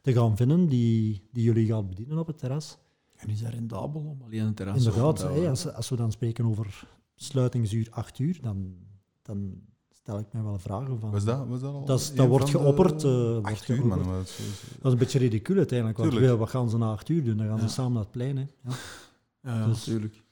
te gaan vinden die, die jullie gaan bedienen op het terras. En is dat rendabel om alleen een terras Inderdaad, te hè, houden? als, als we dan spreken over sluitingsuur 8 uur, dan, dan stel ik mij wel vragen van. Was dat, was dat al? Dat, is, een dat wordt geopperd. eh, wordt Acht uur, man. is- Dat is een beetje ridicuul uiteindelijk, want wat gaan ze na acht uur doen? Dan gaan Ja. ze samen naar het plein. Hè. Ja. Ja, Dus- natuurlijk. Dus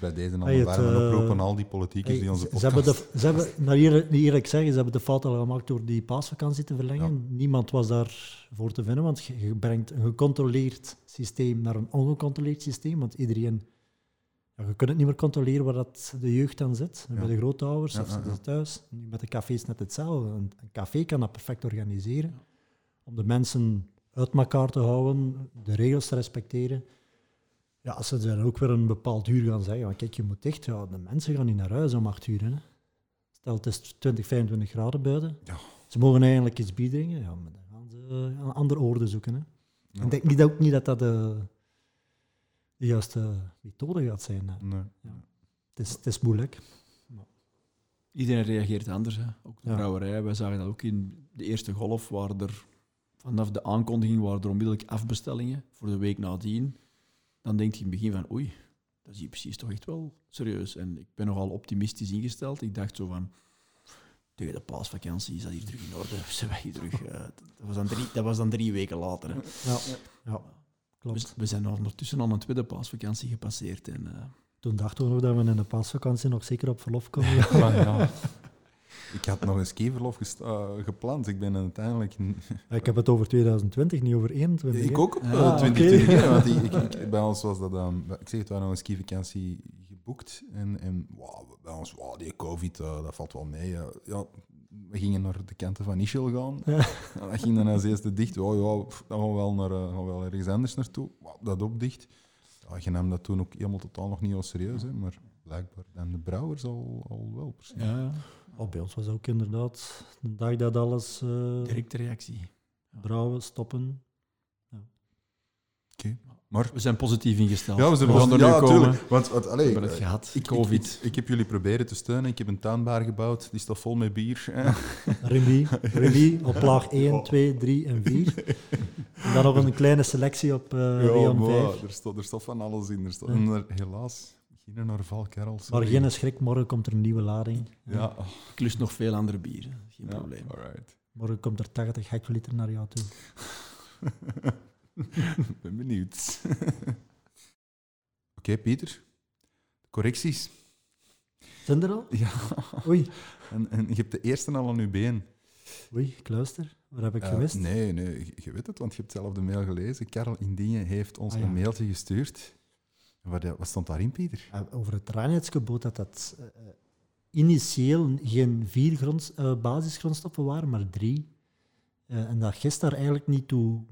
bij deze Hey, het, eh, oproep aan al die politiekers Hey, die onze ze, podcast... ze hebben de, ze hebben, naar eerlijk, eerlijk zeggen, ze hebben de fout al gemaakt door die paasvakantie te verlengen. Niemand was daarvoor te vinden, want je, brengt een gecontroleerd systeem naar een ongecontroleerd systeem, want iedereen... Ja, je kunt het niet meer controleren waar dat de jeugd aan zit. Ja. Bij de grootouders Ja, of ze thuis. Nu met de cafés net hetzelfde. Een, een café kan dat perfect organiseren om de mensen uit elkaar te houden, de regels te respecteren. Ja, als ze dan ook weer een bepaald uur gaan zeggen, kijk, je moet dicht, ja, de mensen gaan niet naar huis om acht uur. Hè. Stel, het is 20, 25 graden buiten. Ja. Ze mogen eigenlijk iets biedringen, ja, maar dan gaan ze eh, aan andere oorden zoeken. Hè. Ja. Ik denk niet, ook niet dat dat de, de juiste methode gaat zijn. hè. Nee. Het, is, het is moeilijk. Iedereen reageert anders. Hè. Ook de Ja. brouwerij. Wij zagen dat ook in de eerste golf. Waren er, vanaf de aankondiging waren er onmiddellijk afbestellingen voor de week nadien. Dan denk je in het begin van oei, dat is hier precies toch echt wel serieus. En ik ben nogal optimistisch ingesteld. Ik dacht zo van, tegen de paasvakantie is dat hier terug in orde. Zijn wij hier terug. eh, dat, was dan drie, dat was dan drie weken later. Hè. Ja, ja We, klopt. we zijn ondertussen al een tweede paasvakantie gepasseerd. En, eh, Toen dachten we nog dat we in de paasvakantie nog zeker op verlof konden. Ja. Ik had nog een skiverlof gest- eh, gepland. Ik ben uiteindelijk... Ik heb het over 2020, niet over 21. Ik ook op Ah, eh, oké. 2020. hè, want ik, ik, ik- bij ons was dat... ik zeg het, we hadden een skivakantie geboekt. En, en wow, bij ons, wow, die covid, eh, dat valt wel mee. ja, we gingen naar de kanten van Ischel gaan. Ja. En dat ging dan als eerste dicht. Oh, ja, pff, dan gaan we wel, naar, gaan we wel ergens anders naartoe. Wow, dat ook dicht. Ja, je nam dat toen ook helemaal totaal nog niet heel serieus. Hè, maar blijkbaar dan de brouwers al, al wel. Precies. ja, ja, Oh, bij ons was ook inderdaad de dag dat alles eh directe reactie. brouwen, stoppen. Maar We zijn positief ingesteld. Ja, we zijn gaan er ja, nu komen. tuurlijk. Want, want, We allee, hebben het eh, gehad. ik, Covid. Ik, ik, ik heb jullie proberen te steunen. Ik heb een tuinbar gebouwd. Die staat vol met bier. hè. Remy, Remy op laag 1, 2, 3 en 4. En dan nog een kleine selectie op eh Ja, Leon maar 5. er, staat, er staat van alles in. Er Ja. er, helaas, geen Narval, Karel. Maar geen schrik, morgen komt er een nieuwe lading. Ja, oh, Ik lust nog veel andere bieren. Geen ja, probleem. alright. Morgen komt er 80 hectoliter naar jou toe. Ik ben benieuwd. Oké, Pieter. Correcties. Zijn er al? Ja. Oei, En, en je hebt de eerste al aan je been. oei, ik luister. Wat heb ik Eh, gemist? nee, nee, je- weet het, want je hebt zelf de mail gelezen. Karel Indingen heeft ons Ah, ja. een mailtje gestuurd. Wat, wat stond daarin, Pieter? Eh, Over het reinheidsgebod dat dat eh, eh, initieel geen vier grond, eh, basisgrondstoffen waren, maar drie. Eh, en dat gist daar eigenlijk niet toe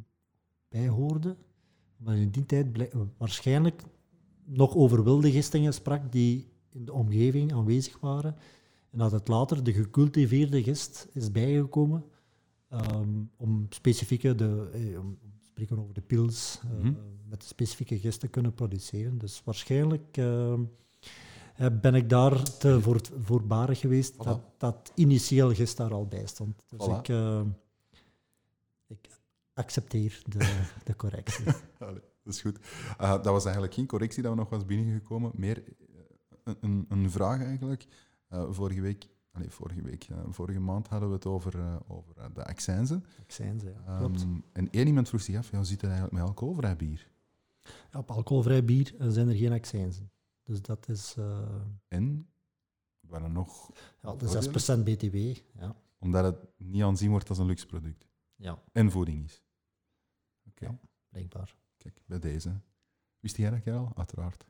bij hoorde. Maar in die tijd waarschijnlijk nog over wilde gistingen sprak die in de omgeving aanwezig waren. En dat het later de gecultiveerde gist is bijgekomen ehm, om specifieke, de, eh, spreken over de pils, eh, Mhm. met specifieke gist te kunnen produceren. Dus waarschijnlijk ehm, eh, ben ik daar te voor, voorbarig geweest Voilà. dat, dat initieel gist daar al bij stond. Dus Voilà. ik, eh, ik accepteer de, de correctie. Allee, dat is goed. Eh, dat was eigenlijk geen correctie dat we nog was binnengekomen. Meer eh, een, een, vraag eigenlijk. Eh, vorige week, allee, vorige week, vorige maand hadden we het over, eh, over eh, de accijnzen. Ze, ja. klopt. Ehm, en één iemand vroeg zich af, ja, hoe zit het eigenlijk met alcoholvrij bier? Ja, op alcoholvrij bier zijn er geen accijnzen. Dus dat is eh En, waren nog, ja, de 6% BTW. Ja. omdat het niet aanzien wordt als een luxe product. ja, En voeding is. Oké, Ja. blijkbaar. kijk, bij deze. Wist jij dat, Karel? Uiteraard.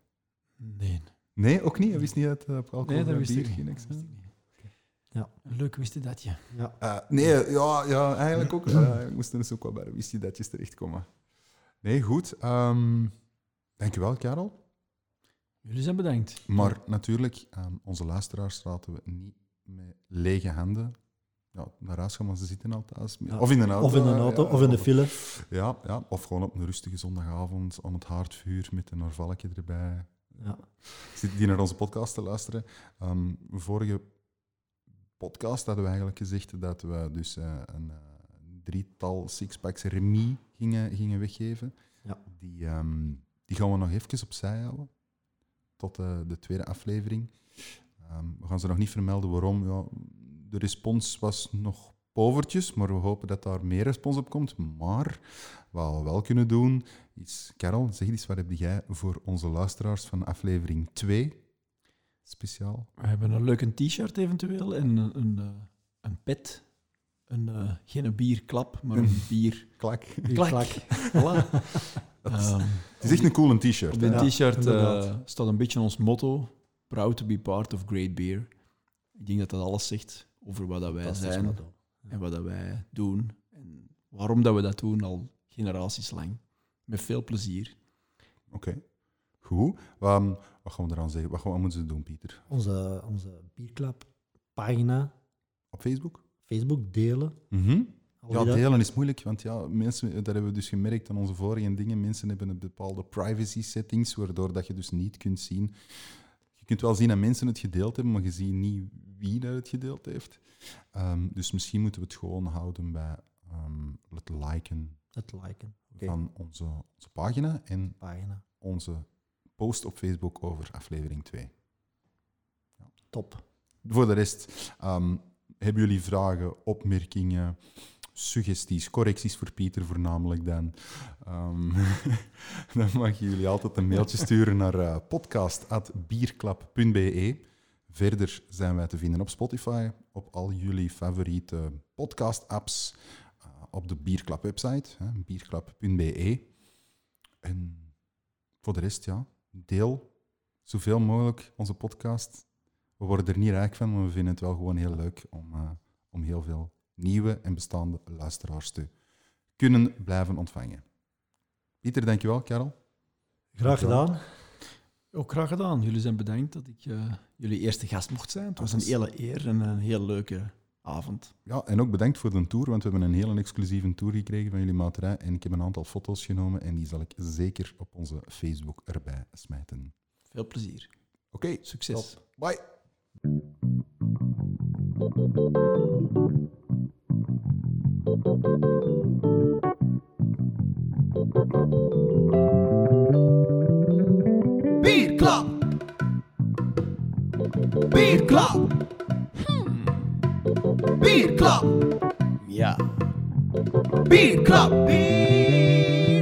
Nee. Nee, ook niet? Je wist niet dat op alcoholvrij Nee, bier geen Dat wist. Ja. Leuk wist je dat je. Ja. Eh, nee, ja, ja, eigenlijk ook. Eh, ik moest er dus ook wel bij de whisky datjes terechtkomen. Nee, goed. Ehm dankjewel, Karel. Jullie zijn bedankt. Maar natuurlijk, aan onze luisteraars laten we niet met lege handen ja, naar huis gaan, want ze zitten al thuis. Ja. Of in een auto. Of in een auto, ja, of in de file. Ja, ja, of gewoon op een rustige zondagavond aan het haardvuur met een orvalkje erbij. Ja. Zit die naar onze podcast te luisteren. Ehm, vorige podcast hadden we eigenlijk gezegd dat we dus eh, een eh, drietal sixpacks Remy gingen, gingen weggeven. Ja. Die, ehm, die gaan we nog even opzij houden. Tot eh, de tweede aflevering. Ehm, we gaan ze nog niet vermelden waarom. Ja, de respons was nog povertjes, maar we hopen dat daar meer respons op komt. Maar wat we wel kunnen doen, is... Karel, zeg eens, wat heb jij voor onze luisteraars van aflevering 2 speciaal? We hebben een leuke t-shirt eventueel en een, een, eh, een pet. Een, eh, geen een bierklap, maar een bier... Klak. Klak. Voilà. Dat- Ehm, Het is echt een cool t-shirt. op Ja, t-shirt eh, staat een beetje ons motto. Proud to be part of great beer. Ik denk dat dat alles zegt over wat dat wij zijn en wat dat wij doen. En waarom dat we dat doen al generaties lang. Met veel plezier. Oké. Goed. Wat, wat gaan we eraan zeggen? Wat, gaan- moeten ze doen, Pieter? Onze, onze Bierclub pagina, Op Facebook? Facebook delen. Mhm. Ja, delen is moeilijk, want ja, mensen, dat hebben we dus gemerkt aan onze vorige dingen. Mensen hebben een bepaalde privacy settings, waardoor dat je dus niet kunt zien. Je kunt wel zien dat mensen het gedeeld hebben, maar je ziet niet wie dat het gedeeld heeft. Ehm, dus misschien moeten we het gewoon houden bij ehm, het liken het liken. Van onze, onze pagina en pagina. onze post op Facebook over aflevering 2. Top. Voor de rest, ehm, hebben jullie vragen, opmerkingen, suggesties, correcties voor Pieter voornamelijk dan? Ehm, dan mag je jullie altijd een mailtje sturen naar uh, podcast.bierklap.be. Verder zijn wij te vinden op Spotify, op al jullie favoriete podcast-apps, uh, op de Bierklap website, hè, bierklap.be. En voor de rest, ja, deel zoveel mogelijk onze podcast. We worden er niet rijk van, maar we vinden het wel gewoon heel leuk om, uh, om heel veel nieuwe en bestaande luisteraars te kunnen blijven ontvangen. Pieter, dankjewel. Karel? Graag Dankjewel. gedaan. Ook graag gedaan. Jullie zijn bedankt dat ik uh, jullie eerste gast mocht zijn. Het was een hele eer en een heel leuke avond. Ja, en ook bedankt voor de tour, want we hebben een hele exclusieve tour gekregen van jullie maaterij. En ik heb een aantal foto's genomen en die zal ik zeker op onze Facebook erbij smijten. Veel plezier. Oké, okay, succes. Top. Bye. Bierklap. Bierklap. Hmm. Bierklap. Ja. Bierklap. Bierklap.